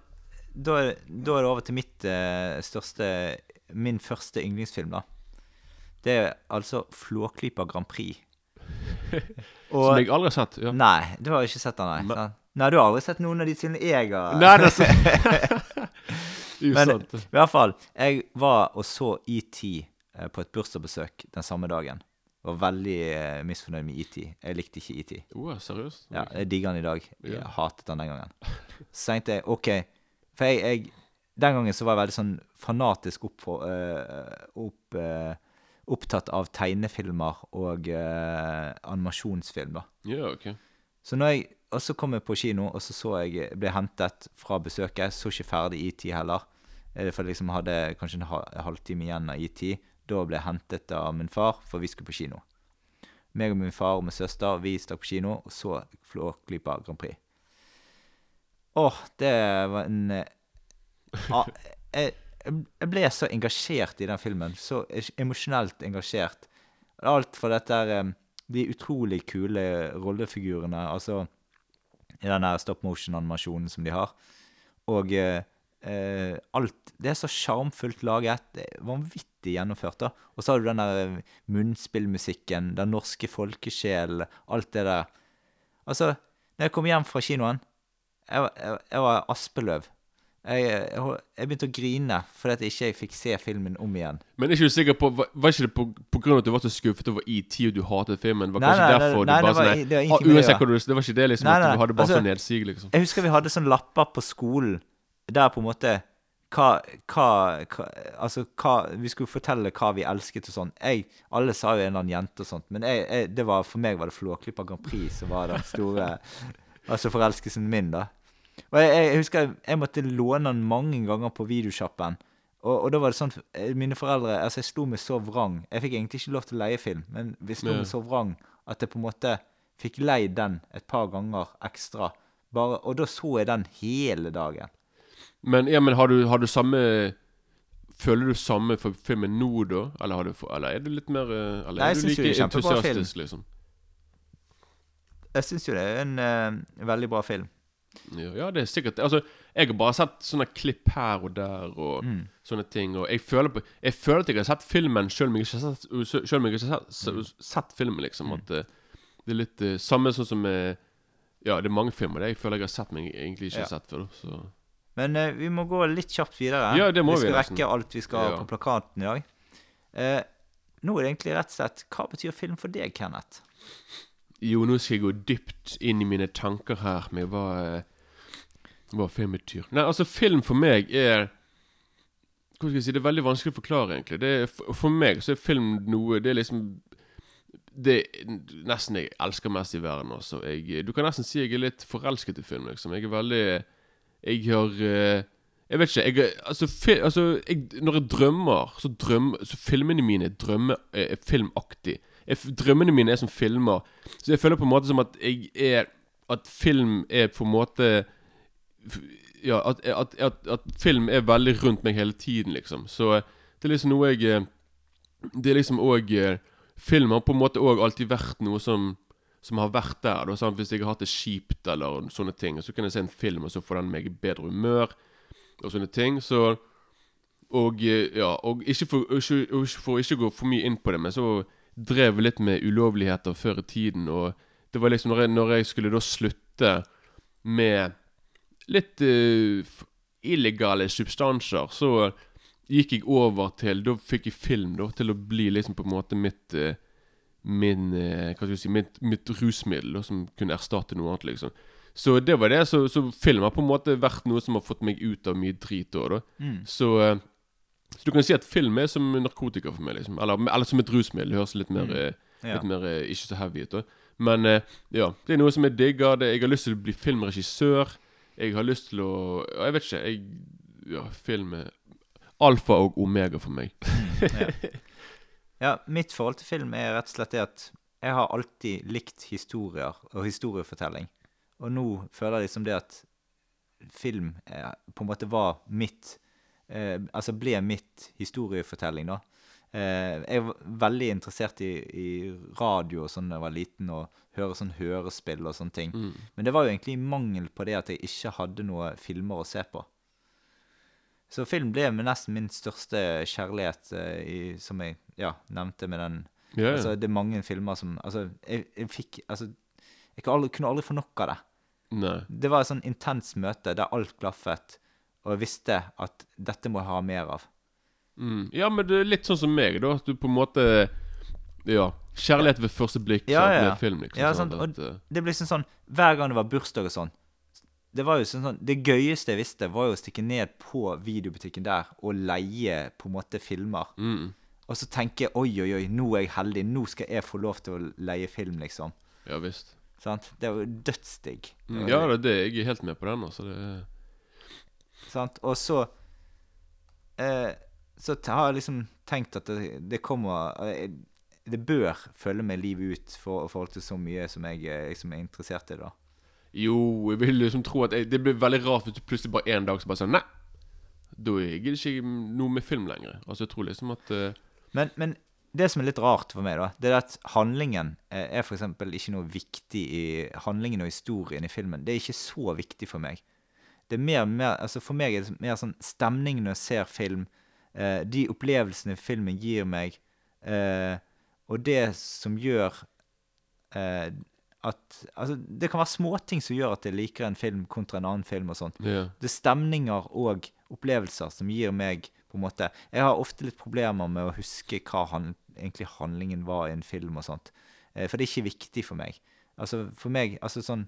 Da er, da er det over til mitt uh, største Min første yndlingsfilm, da. Det er altså Flåklypa Grand Prix. (laughs) Som jeg aldri har sett. Ja. Nei, du har ikke sett den, nei. Men- Nei, du har aldri sett noen av de filmene jeg har Nei, det er så (laughs) Men i hvert fall, jeg var og så ET eh, på et bursdagsbesøk den samme dagen. Var veldig eh, misfornøyd med ET. Jeg likte ikke ET. Oh, seriøst? Ja, jeg digger den i dag. Jeg hatet den den gangen. Så tenkte jeg OK For jeg, jeg Den gangen så var jeg veldig sånn fanatisk opp, for, eh, opp, eh, opptatt av tegnefilmer og eh, animasjonsfilm, da. Ja, ok. Så når jeg Og så kom jeg på kino, og så så jeg ble hentet fra besøket. Så ikke ferdig ET heller. Eh, For jeg liksom hadde kanskje en halvtime igjen av ET. Da ble jeg hentet av min far, for vi skulle på kino. Meg og min far og min søster vi stakk på kino og så Flåklypa Grand Prix. Åh, det var en jeg, ble så engasjert i den filmen. Så emosjonelt engasjert. Alt for dette De utrolig kule rollefigurene. Altså i den stop motion-animasjonen som de har. Og eh, eh, alt Det er så sjarmfullt laget. Vanvittig gjennomført. da. Og så har du den eh, munnspillmusikken, den norske folkesjelen, alt det der. Altså, når jeg kom hjem fra kinoen Jeg jeg, jeg var Aspeløv. Jeg, jeg, jeg begynte å grine fordi at jeg ikke fikk se filmen om igjen. Men er ikke du sikker på Var, var ikke det på, på grunn av at du var så skuffet over ET og du hatet filmen? Var Nei, kanskje nei, derfor nei, du bare sånn det var ingenting med det, Uansett hva du Det var ikke det liksom Nei, at du hadde bare altså- så nedsig, liksom? Jeg husker vi hadde sånn lapper på skolen der på en måte hva, hva, hva Altså, hva Vi skulle fortelle hva vi elsket og sånn. Jeg Alle sa jo en eller annen jente og sånt, men jeg, jeg, det var, for meg var det Flåklypa Grand Prix som var den store Altså forelskelsen min, da. Og jeg, jeg husker jeg, jeg måtte låne den mange ganger på videosjappen. Og, og da var det sånn eh, Mine foreldre Altså, jeg sto med så vrang. Jeg fikk egentlig ikke lov til å leie film, men vi sto meg så vrang at jeg på en måte fikk leid den et par ganger ekstra. Bare, og da så jeg den hele dagen. Men, ja, men har du, har du samme Føler du samme for filmen nå, da? Eller, har du, eller er du litt mer eh, Eller Nei, er du like kjempebra film. liksom? Jeg syns jo det er en uh, veldig bra film. Ja, ja, det er sikkert Altså, jeg har bare sett sånne klipp her og der og Mm. sånne ting. Og jeg føler, på, jeg føler at jeg har sett filmen selv om jeg ikke har sett, selv om jeg ikke har sett, Mm. sett filmen, liksom. At eh, det er litt uh, samme sånn som med Ja, det er mange filmer det jeg føler jeg har sett, men jeg egentlig ikke Ja. sett før. Så Men uh, vi må gå litt kjapt videre. Ja, det må vi skal vi, rekke alt vi skal Ja. på plakaten i dag. Nå er det egentlig rett og slett Hva betyr film for deg, Kenneth? Jo, nå skal jeg gå dypt inn i mine tanker her med hva, eh, hva film betyr. Nei, altså, film for meg er Hva skal jeg si, Det er veldig vanskelig å forklare, egentlig. Er, for, meg så er film noe Det er liksom Det er nesten jeg elsker mest i verden. Også. Jeg, du kan nesten si jeg er litt forelsket i film. liksom Jeg er veldig Jeg har eh, Jeg vet ikke. Jeg, altså, fi, altså jeg, Når jeg drømmer, så drømmer Så filmene mine drømmer, er, er filmaktig. Jeg, drømmene mine er som filmer. Så jeg føler på en måte som at jeg er At film er på en måte Ja, at, at, at, at film er veldig rundt meg hele tiden, liksom. Så det er liksom noe jeg eh, Det er liksom òg Film har på en måte òg alltid vært noe som Som har vært der. Da? Hvis jeg har hatt det kjipt eller sånne ting, så kan jeg se en film, og så får den meg i bedre humør, og sånne ting. Så Og eh, ja, og ikke for, ikke, for ikke gå for mye inn på det, men så drev litt med ulovligheter før i tiden, og det var liksom når jeg, når jeg skulle da slutte med litt uh, illegale substanser, så gikk jeg over til Da fikk jeg film da til å bli liksom på en måte mitt uh, Min eh, Hva skal jeg si Mitt, mitt rusmiddel, da, som kunne erstatte noe annet, liksom. Så det var det. Så, så film har på en måte vært noe som har fått meg ut av mye drit òg, da. Mm. Så, så du kan si at film er som narkotika for meg, liksom. Eller, eller som et rusmiddel. Det høres litt mer, eh, Ja. litt mer eh, ikke så heavy ut. da Men eh, ja, det er noe som jeg digger. Det, jeg har lyst til å bli filmregissør. Jeg har lyst til å Jeg vet ikke. Jeg Ja, film er alfa og omega for meg. ja. (laughs) ja, mitt forhold til film er rett og slett det at jeg har alltid likt historier og historiefortelling. Og nå føler jeg liksom det at film er, på en måte var mitt eh, Altså ble mitt historiefortelling, da. Eh, jeg var veldig interessert i, i radio og sånn da jeg var liten, og høre sånn hørespill og sånne ting. Mm. Men det var jo egentlig mangel på det at jeg ikke hadde noe filmer å se på. Så film ble nesten min største kjærlighet, eh, i, som jeg ja, nevnte med den ja. Altså, det er mange filmer som Altså, jeg, jeg fikk Altså, jeg kunne aldri, kunne aldri få nok av det. Nei. Det var et sånn intenst møte der alt klaffet, og jeg visste at dette må jeg ha mer av. Mm. Ja, men det er litt sånn som meg, da. At du på en måte Ja. Kjærlighet ved første blikk Ja, ja, ja. med film, liksom. Ja, sant, og- eh, Det blir liksom sånn Hver gang det var bursdag og sånn Det var jo sånn, sånn Det gøyeste jeg visste, var jo å stikke ned på videobutikken der og leie på en måte filmer. mm. Og så tenke oi, oi, oi, nå er jeg heldig. Nå skal jeg få lov til å leie film, liksom. Ja visst. Sant? Det var jo dødsdigg. Mm. Ja, det det. Jeg er helt med på den, altså. Det er Sant? Og så eh, Så har jeg liksom tenkt at det, det kommer eh, Det bør følge med livet ut for, forhold til så mye som jeg liksom er interessert i, da. Jo, jeg vil liksom tro at jeg, Det blir veldig rart hvis du plutselig bare en dag så bare sånn Nei! Da gidder ikke noe med film lenger. Altså, jeg tror liksom at uh... Men, men det som er litt rart for meg, da, det er at handlingen er f.eks. ikke noe viktig i Handlingen og historien i filmen. Det er ikke så viktig for meg. Det er mer, mer altså For meg er det mer sånn stemning når jeg ser film, eh, de opplevelsene filmen gir meg, eh, og det som gjør eh, at Altså, det kan være småting som gjør at jeg liker en film kontra en annen film og sånt. Yeah. Det er stemninger og opplevelser som gir meg på en måte Jeg har ofte litt problemer med å huske hva han, egentlig handlingen var i en film og sånt. Eh, for det er ikke viktig for meg. Altså for meg altså sånn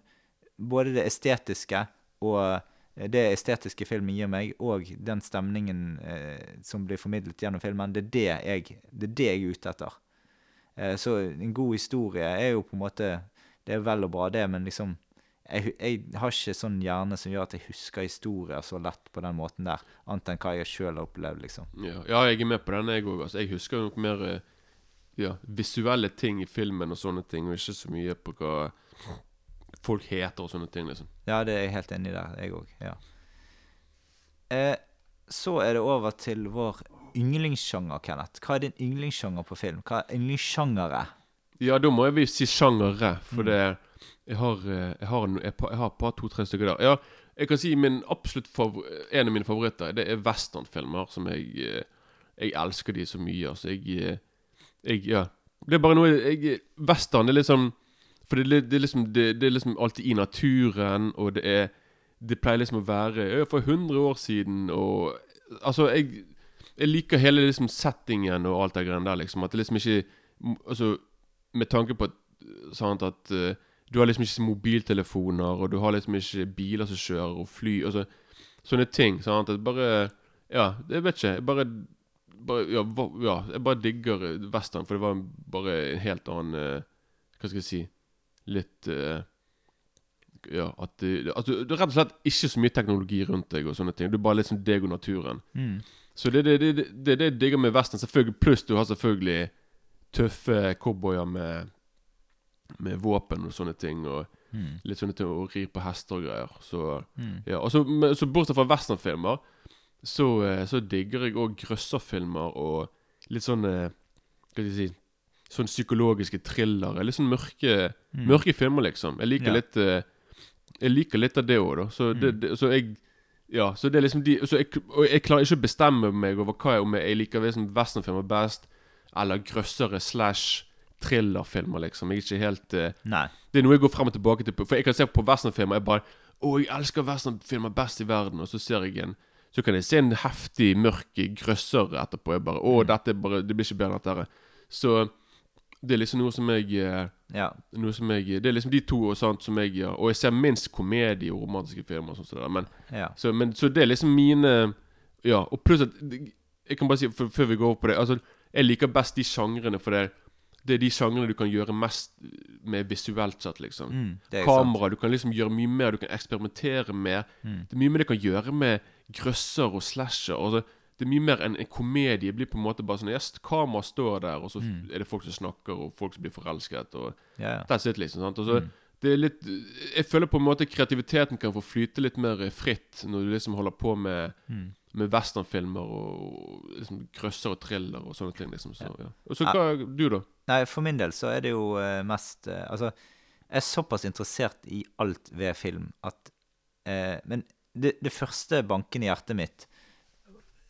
Både det estetiske og det estetiske filmen gir meg, og den stemningen eh, som blir formidlet gjennom filmen, det er det jeg, det er det jeg er ute etter. Eh, så en god historie er jo på en måte Det er vel og bra, det, men liksom jeg, jeg har ikke sånn hjerne som gjør at jeg husker historier så lett på den måten der, annet enn hva jeg sjøl har opplevd, liksom. Ja, ja, jeg er med på den, jeg òg. Altså, jeg husker nok mer eh, ja, visuelle ting i filmen og sånne ting, og ikke så mye på hva folk heter og sånne ting, liksom. Ja, det er jeg helt enig i der, jeg òg. Ja. Eh, så er det over til vår yndlingssjanger, Kenneth. Hva er din yndlingssjanger på film? Hva er yndlingssjangere? Ja, da må jeg vel si sjangere, for Mm. det Jeg har, eh, jeg har, jeg jeg har et par to-tre stykker der. Ja, jeg kan si min absolutt favor En av mine favoritter Det er westernfilmer, som jeg eh, Jeg elsker de så mye. Altså, jeg, eh, jeg Ja. Det er bare noe jeg, Western det er liksom For det, det, liksom, det, det er liksom alltid i naturen, og det er Det pleier liksom å være for 100 år siden, og Altså, jeg Jeg liker hele liksom settingen og alt det greiene der, liksom. At det liksom ikke Altså, med tanke på at, sant, at uh, du har liksom ikke mobiltelefoner, og du har liksom ikke biler som kjører, og fly altså, Sånne ting. Sant? At bare Ja, jeg vet ikke. Jeg bare, bare ja, ja, jeg bare digger western, for det var bare en helt annen uh, Hva skal jeg si Litt uh, Ja, at det, at du, er rett og slett ikke så mye teknologi rundt deg og sånne ting. Du er bare liksom deg og naturen. Mm. Så det er det, det, det, jeg digger med western. Selvfølgelig Pluss du har selvfølgelig tøffe cowboyer med Med våpen og sånne ting. Og Mm. litt sånne ting Og rir på hester og greier. Så Mm. ja, og så, men- så bortsett fra westernfilmer, så, eh, så digger jeg òg grøsserfilmer og litt sånn Hva skal jeg si Sånn psykologiske thrillere. Litt sånn mørke, Mm. mørke filmer, liksom. Jeg liker Ja. litt eh, Jeg liker litt av det òg, da. Så, det, Mm. det, så jeg Ja, så det er liksom de så jeg, Og jeg klarer ikke å bestemme meg over hva jeg, om jeg liker liksom westernfilmer best, eller grøssere slash thrillerfilmer, liksom. Jeg er ikke helt uh, det er noe jeg går frem og tilbake til. For jeg kan se på westernfilmer Jeg bare Å, jeg elsker westernfilmer best i verden. Og så ser jeg en Så kan jeg se en heftig, mørk grøsser etterpå. Jeg bare Å, Mm. dette er bare Det blir ikke bedre enn dette. her. Så det er liksom noe som jeg eh, Ja. Noe som jeg Det er liksom de to og sånt som jeg gjør. Og jeg ser minst komedie og romantiske filmer. Og sånt, der, men, ja. så, men, så det er liksom mine Ja. Og pluss at Jeg kan bare si, for, før vi går over på det Altså, jeg liker best de sjangrene, for det Det er de sjangrene du kan gjøre mest med visuelt sett, liksom. Mm, er sant. Kamera, du kan liksom gjøre mye mer, du kan eksperimentere mer. Mm. Det er mye mer du kan gjøre med grøsser og slasher. Og det, er mye mer enn en komedie. Blir på en måte bare sånn Yes, kamera står der, og så Mm. er det folk som snakker, og folk som blir forelsket, og yeah. that's it, liksom. sant? Og så Mm. det er litt Jeg føler på en måte kreativiteten kan få flyte litt mer fritt når du liksom holder på med Mm. med westernfilmer og liksom krøsser og thriller og sånne ting. liksom så, ja. Og så Ja. er du, da? Nei, for min del så er det jo eh, mest eh, Altså, jeg er såpass interessert i alt ved film at eh, Men det, det første banken i hjertet mitt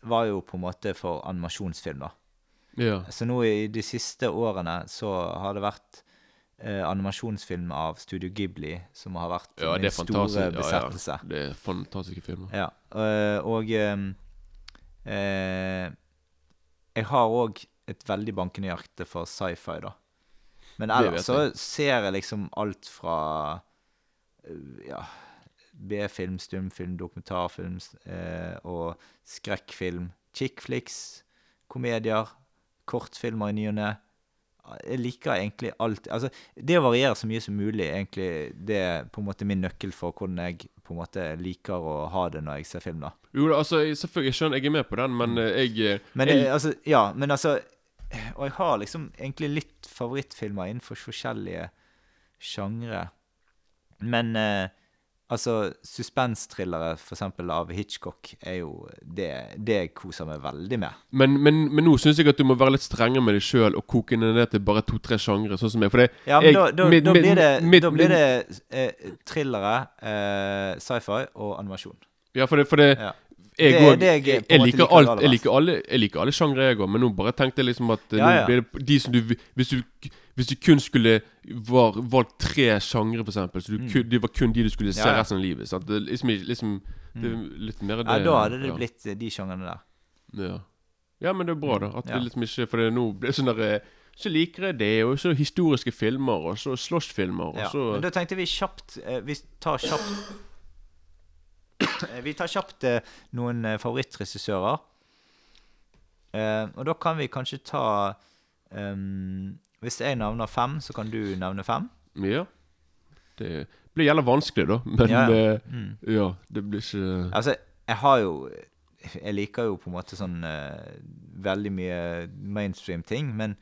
var jo på en måte for animasjonsfilm, da. Ja. Så nå i de siste årene så har det vært eh, animasjonsfilm av Studio Ghibli som har vært ja, min store besettelse. ja. Det er fantastiske filmer. Ja, øh, og ehm, eh, Jeg har òg et veldig bankende hjerte for sci-fi, da. Men ellers så ser jeg liksom alt fra øh, ja, B-film, stumfilm, dokumentarfilm eh, og skrekkfilm. Chickflix, komedier, kortfilmer i ny og ne. Jeg liker egentlig alt Altså, det å variere så mye som mulig, egentlig, det er på en måte min nøkkel for hvordan jeg på en måte liker å ha det når jeg ser film, da. Jo, da, altså, jeg- selvfølgelig, jeg skjønner, jeg er med på den, men eh, jeg eh, Men jeg, altså, ja, men altså Og jeg har liksom egentlig litt favorittfilmer innenfor forskjellige sjangre. Men eh, altså, suspensthrillere, for eksempel av Hitchcock, er jo det, det jeg koser meg veldig med. Men, men, men nå syns jeg at du må være litt strengere med deg sjøl og koke ned til bare to-tre sjangre, sånn som jeg. For det, Ja, men jeg- da, da, da blir det, mitt- da blir det eh, thrillere, eh, sci-fi og animasjon. Ja, for det, for det Ja. jeg, Det det jeg jeg, liker alt. Jeg liker alle, jeg liker alle sjangre, jeg òg, men nå bare tenkte jeg liksom at Ja, ja. blir det de som du Hvis du, hvis du kun skulle var, valgt tre sjangre, eksempel, så du Mm. kun, det var kun de du skulle se Ja, ja. resten av livet. Sant? Det, er liksom, liksom, det er litt mer det Ja, da hadde det ja. blitt eh, de sjangrene der. Ja. ja, men det er bra, da. At Ja. det liksom ikke For det nå blir det sånn der eh, Så liker jeg det, og så historiske filmer, og så slåssfilmer, og Ja. så Men da tenkte vi kjapt eh, Vi tar kjapt Vi tar kjapt noen favorittregissører. Og da kan vi kanskje ta ehm, Hvis jeg nevner fem, så kan du nevne fem. Ja. Det blir jævla vanskelig, da. Men Ja, ja, ja. Mm. ja det blir ikke Altså, jeg har jo Jeg liker jo på en måte sånn uh, veldig mye mainstream ting, men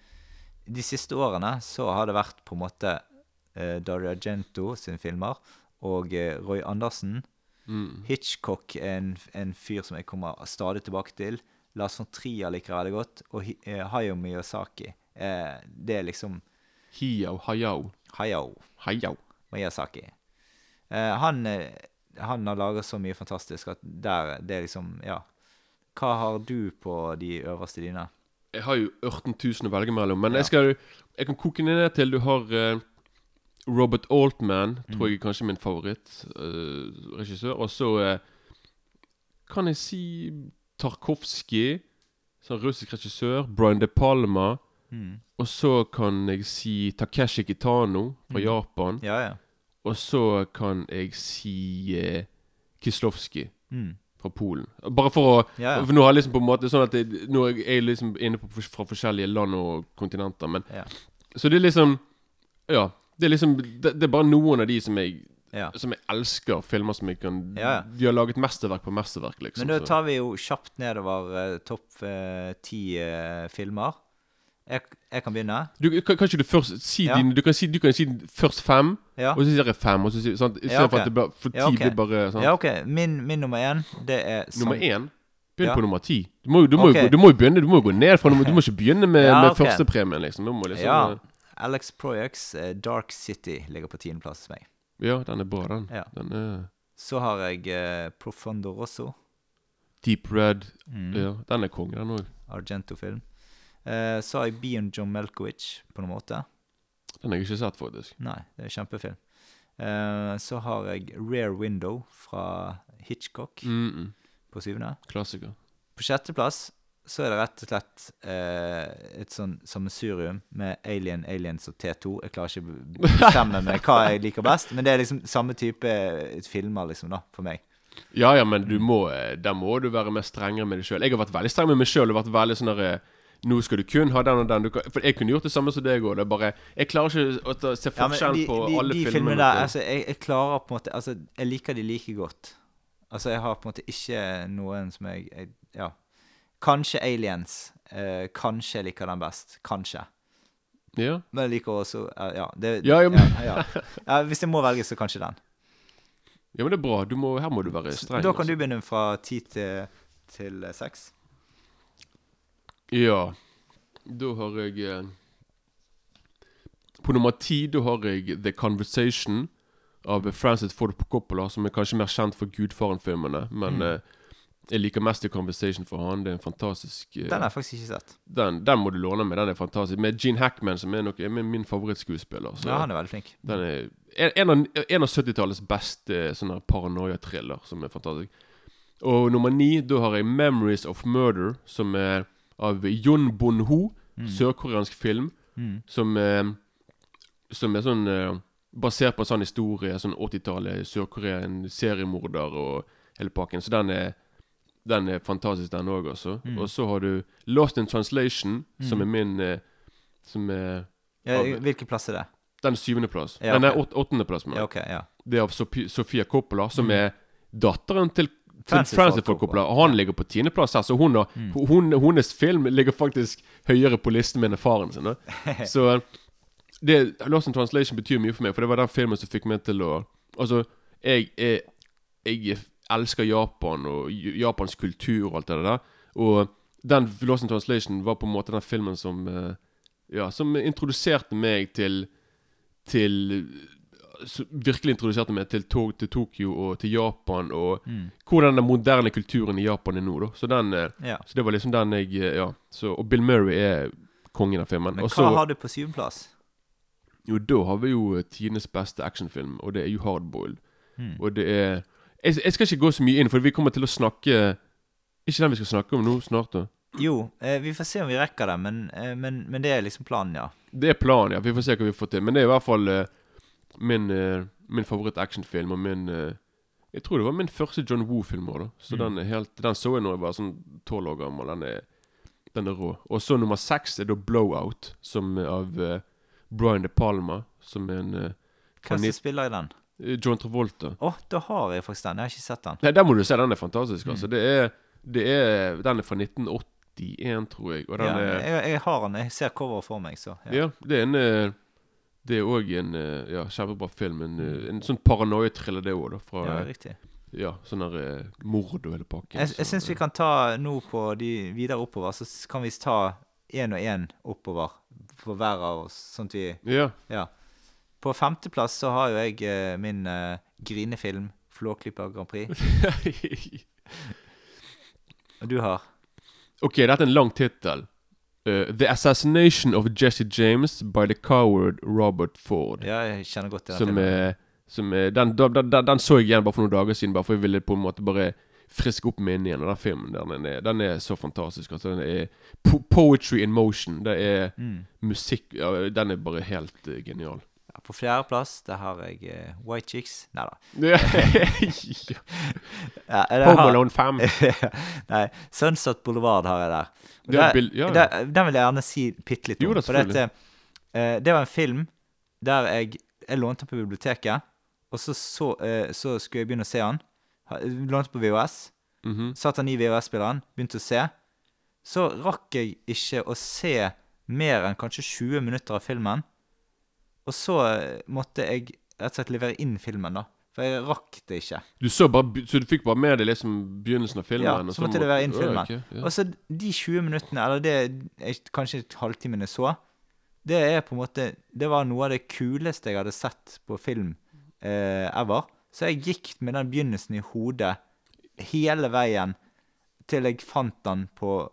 de siste årene så har det vært på en måte uh, Dario Argento sine filmer og uh, Roy Andersen. mm. Hitchcock er en, en fyr som jeg kommer stadig tilbake til. Lars von Trier liker jeg veldig godt. Og uh, Hayo Miyazaki. Eh, det er liksom Hiyao hayao. Hayao Hayao. Miyazaki. Eh, han, eh, han har laget så mye fantastisk at der Det er liksom Ja. Hva har du på de øverste dine? Jeg har jo 18 000 å velge mellom, men Ja. jeg skal Jeg kan koke ned til du har eh, Robert Altman, tror Mm. jeg er kanskje min favorittregissør. og så eh, kan jeg si Tarkovskij, sånn russisk regissør. Brian De Palma. Mm. Og så kan jeg si Takeshi Kitano fra Mm. Japan. Ja, ja. Og så kan jeg si eh, Kislovskij Mm. fra Polen. Bare for å Ja, ja. For nå har jeg liksom på en måte sånn at jeg, Nå er jeg liksom inne på, fra forskjellige land og kontinenter, men Ja. Så det er liksom Ja. Det er liksom Det, det er bare noen av de som jeg ja. Som jeg elsker. Filmer som jeg kan Ja. De har laget mesterverk på mesterverk, liksom. Men da tar vi jo kjapt nedover uh, topp ti ti uh, filmer. Jeg, jeg kan begynne. du, kan, kan ikke du først si Ja. dine du kan, si, du kan si først fem, Ja. og så sier jeg fem, og så sier sant? I stedet Ja, for at det For ti Ja, okay. blir bare sant? ja, OK. Min, min nummer én, det er Nummer Sam- én Begynn på nummer ti. Du må, du, må, Ok. du må jo begynne Du må jo gå ned fra nummer Du må ikke begynne med, Ja, med førstepremien, liksom. Du må liksom Ja. Alex Proyax, eh, Dark City, ligger på tiendeplass hos meg. Ja, den er bra, den. Den er Så har jeg uh, Profondo Rosso. Deep Red. Mm. Ja, den er konge, den òg. Argento-film. Eh, så har jeg Beon John Melkowicz på noen måte. Den har jeg ikke sett, faktisk. Nei, det er en kjempefilm. Eh, så har jeg Rare Window fra Hitchcock Mm -mm. på syvende. Klassiker. På sjetteplass så er det rett og slett eh, et sånn sammensurium med Alien, Aliens og T2. Jeg klarer ikke å bestemme meg hva jeg liker best, men det er liksom samme type eh, filmer, liksom, da, for meg. Ja, ja, men du må eh, der må du være mer strengere med deg sjøl. Jeg har vært veldig streng med meg sjøl og vært veldig sånn der eh, Nå skal du kun ha den og den. Du kan, for jeg kunne gjort det samme som deg òg. Det Jeg klarer ikke å se Ja, forskjell de, på de, alle de filmene. filmene der, altså, jeg, jeg klarer på en måte Altså, jeg liker de like godt. Altså, jeg har på en måte ikke noen som jeg, jeg Ja. Kanskje Aliens. Eh, kanskje jeg liker den best. Kanskje. ja. Men jeg liker også eh, Ja. Det, Ja, ja, ja, ja. ja, Hvis jeg må velge, så kanskje den. ja, men det er bra. Du må, her må du være streng. Da kan altså. du begynne fra ti til, til seks. Ja. Da har jeg eh, På nummer ti da har jeg The Conversation av Francis Ford Coppola, som er kanskje mer kjent for Gudfaren-filmene. Men Mm. eh, jeg liker mest The Conversation for han. Det er en fantastisk eh, Den har jeg faktisk ikke sett. den, den må du låne med. Den er fantastisk. Med Gene Hackman, som er, nok, er min, favorittskuespiller. Så Ja, han er veldig flink. den er en, en av, en av 70-tallets beste sånne paranoia-thriller, som er fantastisk. Og nummer ni, da har jeg 'Memories of Murder', som er av Jon Bon-ho. Sørkoreansk film. Mm. Som, eh, som er sånn eh, Basert på en sånn historie. Sånn 80-tallet, Sør-Korea, en seriemorder og hele pakken. Så den er Den er fantastisk, den òg, altså. Mm. Og så har du 'Lost in Translation', som er min eh, Som er Ja, Av- hvilken plass er det? den syvendeplass. Ja, okay. Den er åt, åttendeplass. Med. Ja, okay, ja. Det er av Sofia Coppola, som er datteren til Francis Francis, får Coppola. Og han ligger på tiendeplass her, så hun har, hun, hennes film ligger faktisk høyere på listen min enn faren sin. (laughs) Så det, Lost in Translation betyr mye for meg, for det var den filmen som fikk meg til å Altså, jeg jeg, Jeg elsker Japan og Japans japansk kultur og alt det der. Og den Lost in Translation var på en måte den filmen som eh, Ja, som introduserte meg til Til Virkelig introduserte meg til, tog til Tokyo og til Japan, og Mm. hvordan den moderne kulturen i Japan er nå, da. Så den eh, ja. Så det var liksom den jeg eh, Ja. Så, og Bill Murray er kongen av filmen. Men hva Også, har du på syvendeplass? Jo, da har vi jo eh, tidenes beste actionfilm, og det er jo Hardboiled. Mm. Og det er jeg, jeg skal ikke gå så mye inn, for vi kommer til å snakke Ikke den vi skal snakke om nå snart, da. Jo, eh, vi får se om vi rekker det, men, eh, men, men det er liksom planen, ja. Det er planen, ja. Vi får se hva vi får til. Men det er i hvert fall eh, min, uh, min favoritt-actionfilm, og min uh, Jeg tror det var min første John Woo-film òg, da. Så Mm. den er helt Den så jeg nå jeg var sånn tolv år gammel. Den er, den er rå. Og så nummer seks er da Blowout, som er av uh, Brian De Palma, som er en Hva fra Hvem som spiller i den? John Travolta. Å, da har jeg faktisk den. Jeg har ikke sett den. Nei, den må du se. Den er fantastisk, Mm. altså. Det er, det er Den er fra 1981, tror jeg. Og den Ja, er jeg, jeg har den. Jeg ser coveret for meg, så Ja, det er en Det er òg en eh, ja, kjempebra film. En, eh, en sånn paranoia-thriller, det òg, da. Fra ja, ja, sånn der eh, mord og hele pakken. Jeg, jeg syns vi kan ta nå på de videre oppover, så kan vi ta én og én oppover for hver av oss, sånn at vi Ja. Ja. På femteplass så har jo jeg min uh, grinefilm 'Flåklypa Grand Prix'. (laughs) Og du har? ok, dette er en lang tittel. Eh, The Assassination of Jesse James by the Coward Robert Ford. Ja, jeg kjenner godt til den Som filmen. som den, den, den, den så jeg igjen bare for noen dager siden, bare for jeg ville på en måte bare friske opp minnet igjen. Og den filmen den er, den er så fantastisk. Altså, den er po poetry in motion. Det er Mm. musikk ja, Den er bare helt uh, genial. Ja, på fjerdeplass der har jeg uh, White Chicks. Nei da. (laughs) Ja. Home Alone 5. (laughs) Nei, Sunset Boulevard har jeg der. Det er der- bil- ja, ja. der- Den vil jeg gjerne si bitte litt om. Jo det, for dette, uh, det var en film der jeg, jeg lånte på biblioteket, og så, så, uh, så skulle jeg begynne å se den. Lånte på VHS. Mhm. Satt den i VHS-spilleren, begynte å se. Så rakk jeg ikke å se mer enn kanskje 20 minutter av filmen. Og så eh, måtte jeg rett og slett levere inn filmen, da. For jeg rakk det ikke. Du så bare Så du fikk bare med deg liksom begynnelsen av filmen? Ja, og så måtte jeg levere inn filmen. Okay, ja. Og så de 20 minuttene, eller det jeg, kanskje halvtimen jeg så, det er på en måte Det var noe av det kuleste jeg hadde sett på film eh, ever. Så jeg gikk med den begynnelsen i hodet hele veien til jeg fant den på,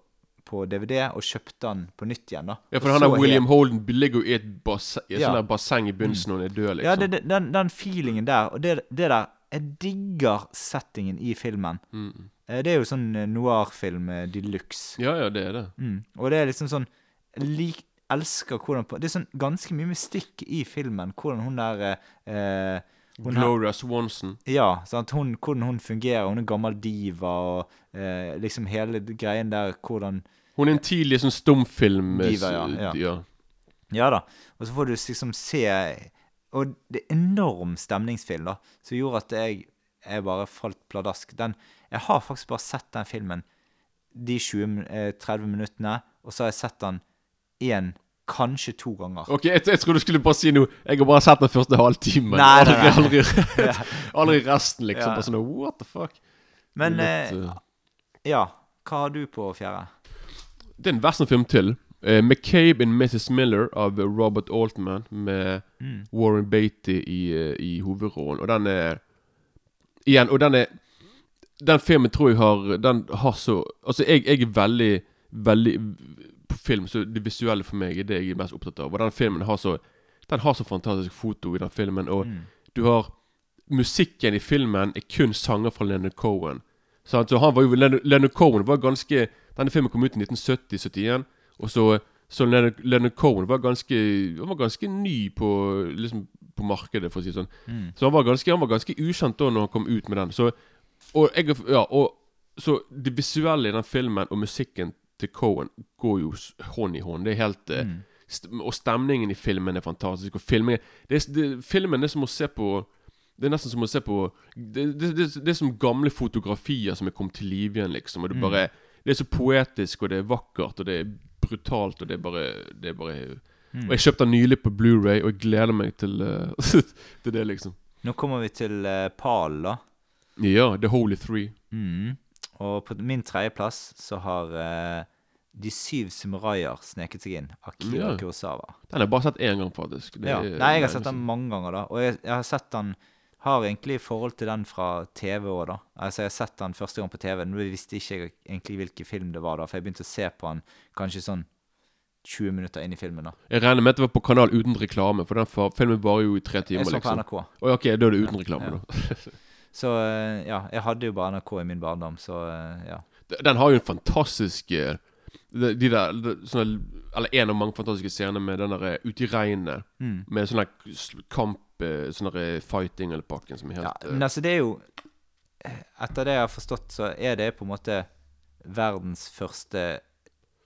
på DVD og kjøpte den på nytt igjen. da. Ja, for han der William helt- Holden ligger jo i et, bass, i et Ja. basseng i begynnelsen når han er død, liksom. Ja, det, det, den, den feelingen der, og det, det der Jeg digger settingen i filmen. Mm. Eh, Det er jo sånn eh, noir-film eh, de luxe. ja, ja, det er det. Mm. Og det er liksom sånn lik, Elsker hvordan på, Det er sånn ganske mye mystikk i filmen. Hvordan hun der eh, hun Gloria Swanson. Ja, sant? Hun, hvordan hun fungerer. Hun er gammel diva, og eh, liksom hele greien der hvordan Hun er en tidlig sånn stumfilm eh, Diva, ja, ja. ja. Ja da. Og så får du liksom se Og det er enorm stemningsfilm, da, som gjorde at jeg, jeg bare falt pladask. Den, jeg har faktisk bare sett den filmen de 20, eh, 30 minuttene, og så har jeg sett den én, kanskje to ganger. Ok, jeg, jeg trodde du skulle bare si noe. Jeg har bare sett den første halvtimen. Nei, nei, aldri, nei. aldri, (laughs) aldri resten, liksom. Ja. Bare sånn what the fuck. Men Litt, eh, eh, ja, hva har du på fjerde? Det er en westernfilm til. Uh, McCabe and Mrs. Miller av Robert Altman med Mm. Warren Beatty i, eh, i hovedrollen. Og den er Igjen, og den er Den filmen tror jeg har Den har så Altså, jeg, jeg er veldig Veldig På film, så det visuelle for meg er det jeg er mest opptatt av. Og den filmen har så Den har så fantastisk foto i den filmen, og Mm. du har Musikken i filmen er kun sanger fra Leonard Cohen. Sant? Så han var jo Leonard, Leonard Cohen var ganske Denne filmen kom ut i 1970-71, og så så Leonard, Leonard Cohen var ganske Han var ganske ny på Liksom på markedet, for å si det sånn. Mm. Så han var ganske Han var ganske ukjent da når han kom ut med den. Så Og jeg Ja, og Så det visuelle i den filmen og musikken til Cohen går jo hånd i hånd. Det er helt eh, Mm. st Og stemningen i filmen er fantastisk. Og filmen det det, Filmen er som å se på Det er nesten som å se på Det, det, det, det er som gamle fotografier som er kommet til live igjen, liksom. Og det Mm. Det er så poetisk, og det er vakkert, og det er brutalt, og det er bare Det er bare Mm. Og jeg kjøpte den nylig på Blu-ray og jeg gleder meg til, uh, (laughs) til det, liksom. Nå kommer vi til uh, Pal, da. Ja, The Holy Three. Mm. Og på min tredjeplass så har uh, De syv samuraier sneket seg inn. Akira Ja. Kurosawa. Den har jeg bare sett én gang, faktisk. Det Ja. er- Nei, jeg har sett den mange ganger, da. Og jeg, jeg har sett den Har egentlig forhold til den fra TV òg, da. Altså, jeg har sett den første gang på TV. Nå visste ikke jeg egentlig hvilken film det var, da, for jeg begynte å se på den kanskje sånn 20 minutter inn i filmen. da. Jeg regner med at det var på kanal uten reklame, for den for, filmen varer jo i tre timer. Jeg så på liksom. NRK. Oi, ok, da er det uten reklame, Ja. da. Så eh, ja, jeg hadde jo bare NRK i min barndom, så eh, ja. Den har jo en fantastisk eh, De, de der de, sånne, Eller en av mange fantastiske scener med den der eh, ute i regnet. Mm. Med sånn kamp eh, Sånn eh, fighting eller pakken som er helt ja. Men altså, det er jo Etter det jeg har forstått, så er det på en måte verdens første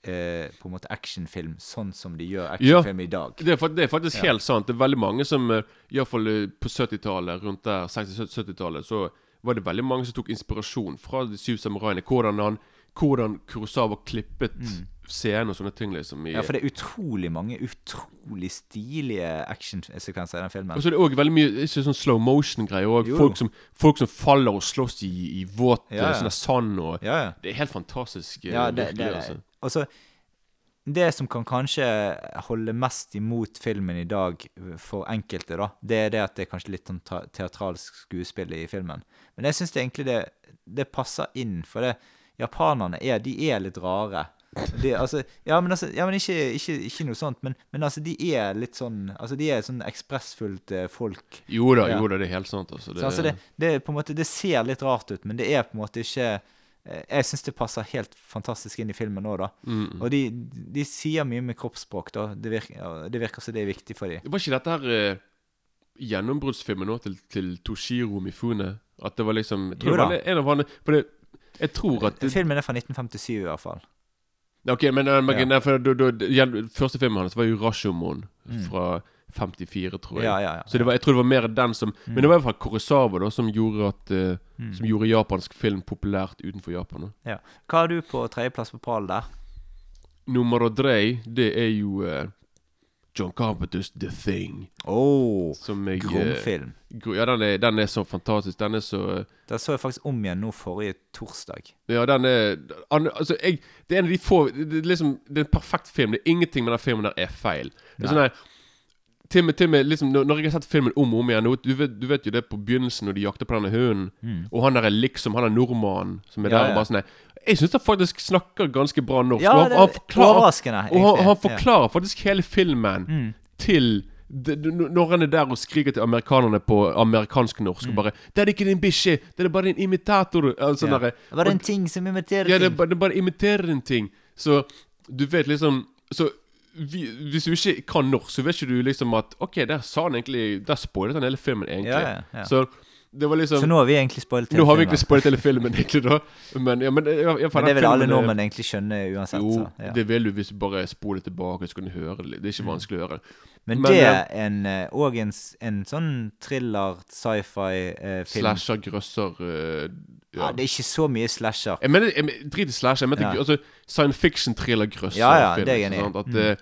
eh, på en måte actionfilm, sånn som de gjør actionfilm i dag. det, er, det er faktisk Ja. helt sant. Det er veldig mange som Iallfall på 70-tallet, rundt der 60-70-tallet, så var det veldig mange som tok inspirasjon fra De syv samuraiene. Hvordan han Hvordan Kurosawa klippet Mm. scenen og sånne ting, liksom. I, Ja, for det er utrolig mange utrolig stilige actionsekvenser i den filmen. Og så er det òg veldig mye ikke sånn slow motion-greier. Og folk som, folk som faller og slåss i, i våt Ja, ja. sånn sand og Ja, ja. Det er helt fantastisk. eh, Ja, det, virkelig, det, altså. Også, Det som kan kanskje holde mest imot filmen i dag for enkelte, da, det er det at det er kanskje litt sånn teatralsk skuespill i filmen. Men jeg syns egentlig det, det passer inn, for det japanerne er, de er litt rare. De, altså, ja, men, altså, ja, men ikke, ikke, ikke noe sånt, men, men altså, de er litt sånn Altså, de er sånn ekspressfullt eh, folk. Jo da, Ja. jo da, det er helt sant. Altså. Det, Så altså det, det, på en måte, det ser litt rart ut, men det er på en måte ikke eh, Jeg syns det passer helt fantastisk inn i filmen nå, da. mm. Og de, de sier mye med kroppsspråk, da. Det virker, det virker som det er viktig for dem. Var ikke dette her eh, gjennombruddsfilmen nå til, til Toshiro Mifune? At det var liksom jeg tror Jo det var en av han For det, jeg tror at du... Filmen er fra 1957, i hvert fall. Ok, men, eh, men Ja. nei, for, du, da, igjen, Første filmen hans var jo Rashomon Mm. fra 54, tror jeg. Ja, ja, ja. Så det var, jeg tror det var mer den som Men det var i hvert fall Kurosawa da som gjorde at eh, Mm. Som gjorde japansk film populært utenfor Japan. Hva har du på tredjeplass på pallen der? Nummer tre, det er jo eh, John Carpenters The Thing. Oh, Som jeg eh, Gromfilm. gro- Ja, den er, den er så fantastisk. Den er så eh, Den så jeg faktisk om igjen nå forrige torsdag. Ja, den er an, Altså, jeg Det er en av de få Det er liksom Det er en perfekt film. Det er ingenting med den filmen der er feil. Det er sånn her til og med, til med liksom, når, jeg har sett filmen om og om igjen du vet, du vet jo det på begynnelsen når de jakter på denne hunden, Mm. og han der er liksom Han er nordmannen som er Ja, der og bare sånn Jeg syns han faktisk snakker ganske bra norsk. Ja, og han, det han er forklarer, og han, han forklarer faktisk hele filmen Mm. til Når han er der og skriker til amerikanerne på amerikansk-norsk mm. bare 'Det er ikke din bikkje, det er bare en imitator.' Altså. Ja. Bare Det en ting som imiterer ja, det, er ting. bare- det bare imiterer en ting. Så du vet liksom Så vi, hvis du ikke kan norsk, så vet ikke du liksom at OK, der sa han egentlig Der spoilet han hele filmen, egentlig. Ja, ja, ja. Så Det var liksom Så nå har vi egentlig spoilet Nå har vi egentlig spoilt hele filmen, (laughs) egentlig, da. Men, ja, men, i hvert Men det vil alle nordmenn egentlig skjønne uansett. Jo, så, ja. det vil du hvis du bare spoler tilbake, så kan du høre det. Det er ikke Mm. vanskelig å høre. Men, men, det eh, er en, eh, en, en sånn thriller, sci-fi-film Slasher, grøsser eh, ja. ja. Det er ikke så mye slasher. Jeg mener, jeg, drit i slasher. Jeg mente Ja. altså, science fiction, thriller, grøsser. Ja, ja, det er jeg enig i.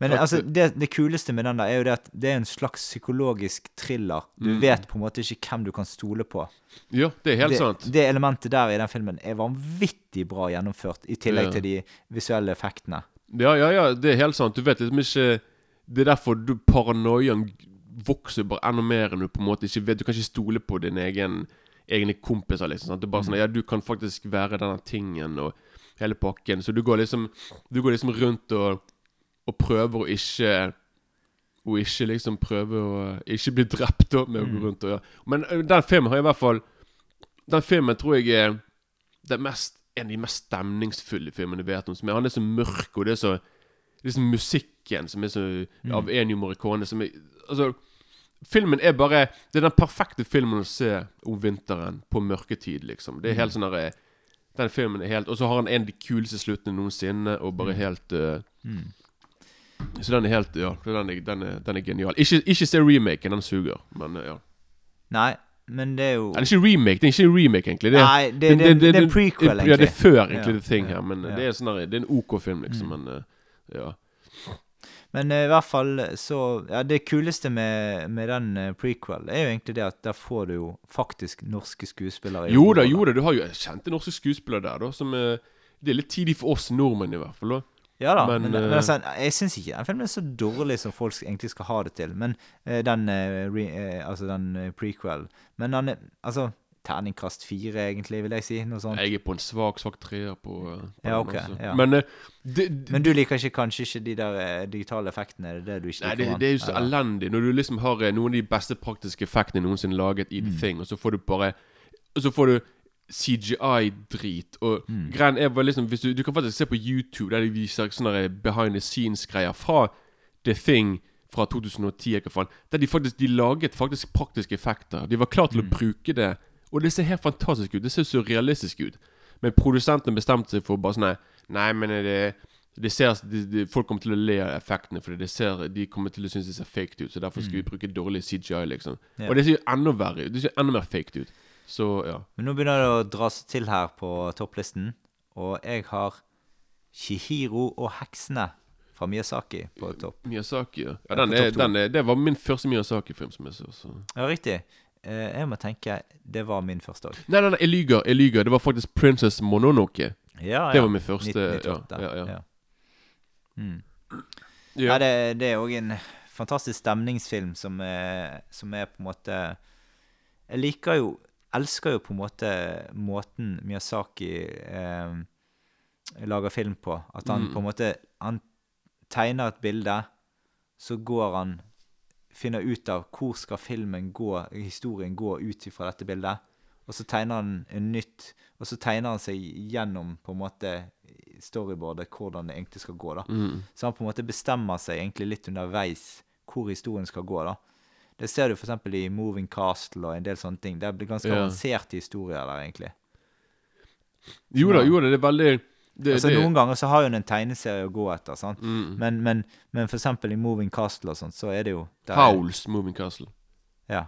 Men altså, det, det kuleste med den der er jo det at det er en slags psykologisk thriller. Du Mm. vet på en måte ikke hvem du kan stole på. ja, det er helt det, sant. det elementet der i den filmen er vanvittig bra gjennomført, i tillegg Ja. til de visuelle effektene. Ja, ja, ja, det er helt sant. Du vet liksom ikke Det er derfor du paranoiaen vokser bare enda mer enn du på en måte ikke vet. Du kan ikke stole på din egen egne kompiser, liksom. Sant? Det er bare Mm. sånn Ja, du kan faktisk være denne tingen og hele pakken. Så du går liksom Du går liksom rundt og, og prøver å ikke Og ikke liksom prøve å ikke bli drept opp med å gå Mm. rundt og gjøre Men den filmen har i hvert fall Den filmen tror jeg er den mest, en av de mest stemningsfulle filmene jeg vet om. Som er, han er så mørk, og det er så liksom musikken som er så av Enio Morricone som er, Altså, filmen er bare Det er den perfekte filmen å se om vinteren på mørketid, liksom. Det er helt sånn derre Den filmen er helt Og så har han en av de kuleste sluttene noensinne, og bare helt uh, Mm. Så den er helt Ja, den er, den er, den er genial. Ikke, ikke se remaken, den suger, men øh, ja. Nei, men det er jo Det er ikke remake, det er ikke remake, egentlig. Det er, Nei, det, det, det, er prequel, egentlig. Ja, det er før egentlig Thing ja, her, men det er sånn Det er en OK film, liksom, Mm. men øh, ja. Men eh, i hvert fall så Ja, det kuleste med, med den eh, prequel er jo egentlig det at der får du jo faktisk norske skuespillere. Jo da, jo da, du har jo kjente norske skuespillere der, da, som øh, Det er litt tidlig for oss nordmenn, i hvert fall. da Ja da, Men, men, men, eh, altså, jeg syns ikke den filmen er så dårlig som folk egentlig skal ha det til. Men eh, den eh, re, Altså den prequel Men den er Altså Terningkast fire, egentlig, vil jeg si. Noe sånt. Jeg er på en svak, svak treer på, på Ja, den, ok, altså. ja. Men det, det, Men du liker ikke kanskje ikke de der digitale effektene? Er det det du ikke Nei, liker? det, det er jo så eller? elendig. Når du liksom har noen av de beste praktiske effektene noensinne laget i The Mm. Thing, og så får du bare Og så får du CGI-drit. Og Mm. greien er bare liksom du, du kan faktisk se på YouTube der de viser sånne behind the scenes-greier fra The Thing fra 2010, hva faen. Der de faktisk De laget faktisk praktiske effekter. De var klar til Mm. å bruke det. Og det ser helt fantastisk ut. Det ser så realistisk ut. Men produsentene bestemte seg for bare sånn nei, men det, det ser, de, de, Folk kommer til å le av effektene, for det ser, de kommer til å synes det ser fake ut. Så derfor skal vi bruke dårlig CGI, liksom. Yeah. Og det ser jo enda verre ut. Det ser enda mer fake ut. Så ja. Men nå begynner det å dra seg til her på topplisten. Og jeg har Chihiro og heksene fra Miyazaki på topp. Miyazaki, ja. Ja, den er, den er, det var min første Miyazaki-film som jeg så. så. Ja, riktig. Eh, jeg må tenke Det var min første òg. Nei, nei, nei, jeg lyver. Jeg lyver. Det var faktisk Princess Mononoke. Ja, ja. Det var min første 1998. Ja, ja, ja. Mm. Ja. Ja, det, det er òg en fantastisk stemningsfilm som er, som er på en måte Jeg liker jo Elsker jo på en måte måten Miyazaki eh, lager film på. At han Mm. på en måte Han tegner et bilde, så går han Finner ut av hvor skal filmen gå, historien gå ut ifra dette bildet. Og så tegner han en nytt Og så tegner han seg gjennom på en måte storyboardet hvordan det egentlig skal gå. da. Mm. Så han på en måte bestemmer seg egentlig litt underveis hvor historien skal gå. da. Det ser du f.eks. i Moving Castle og en del sånne ting. Det blir ganske Ja. avanserte historier der, egentlig. Jo da, jo da, det er veldig det, altså det, Noen ganger så har jo en tegneserie å gå etter, sant? mm. Men, men, men eksempel i Moving Castle og sånt, så er det jo der er- Howls Moving Castle. Ja,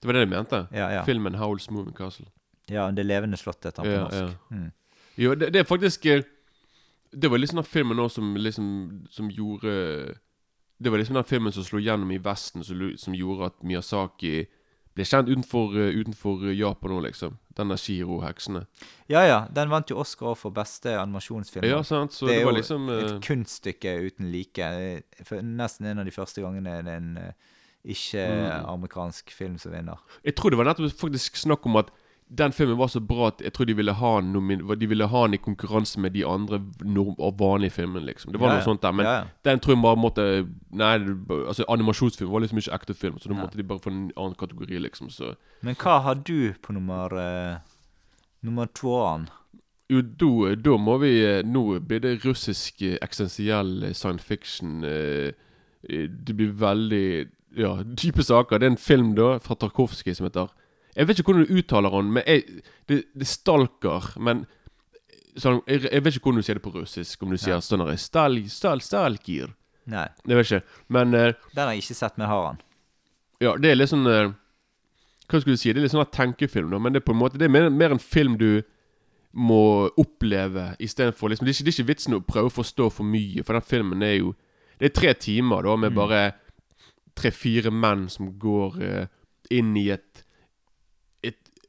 Det var det de mente. ja, ja. Filmen Howls Moving Castle. ja, Det levende slottet heter han på Ja, norsk. ja. Mm. Jo, det, det er faktisk eh, Det var liksom den filmen nå som liksom Som gjorde Det var liksom den filmen som slo gjennom i Vesten, som, som gjorde at Miyazaki ble kjent utenfor, eh, utenfor Japan òg, liksom. Denne Shiro-heksene. ja ja, den vant jo Oscar for beste animasjonsfilm. Ja, sant? Så Det det, er var jo liksom eh, Et kunststykke uten like. Eh, For nesten en av de første gangene det er en ikke-amerikansk film som vinner. Jeg tror det var nettopp faktisk snakk om at den filmen var så bra at jeg tror de ville ha den, de ville ha den i konkurranse med de andre norm og vanlige filmene, liksom. Det var Ja, noe sånt der. Men ja, ja. den tror jeg bare måtte Nei, altså animasjonsfilm var liksom ikke ekte film, så da måtte de bare få en annen kategori, liksom. Så Men hva har du på nummer uh, nummer toan? Jo, da, da må vi eh, Nå blir det russisk eh, eksistensiell science fiction. eh, Det blir veldig Ja, dype saker. Det er en film da fra Tarkovskij som heter Jeg vet ikke hvordan du uttaler den, men jeg, det, det er stalker. Men sånn, jeg, jeg vet ikke hvordan du sier det på russisk. Om du sier Ja. sånn stal, stal, stalkir. Nei, Jeg vet ikke. Men uh, den har jeg ikke sett, men har han. ja, det er litt sånn uh, Hva skulle du si? Det er litt sånn en tenkefilm, da. Men det er på en måte Det er mer, mer en film du må oppleve istedenfor liksom, det, er ikke- det er ikke vitsen å prøve å forstå for mye, for den filmen er jo Det er tre timer da med Mm. bare tre-fire menn som går uh, inn i Et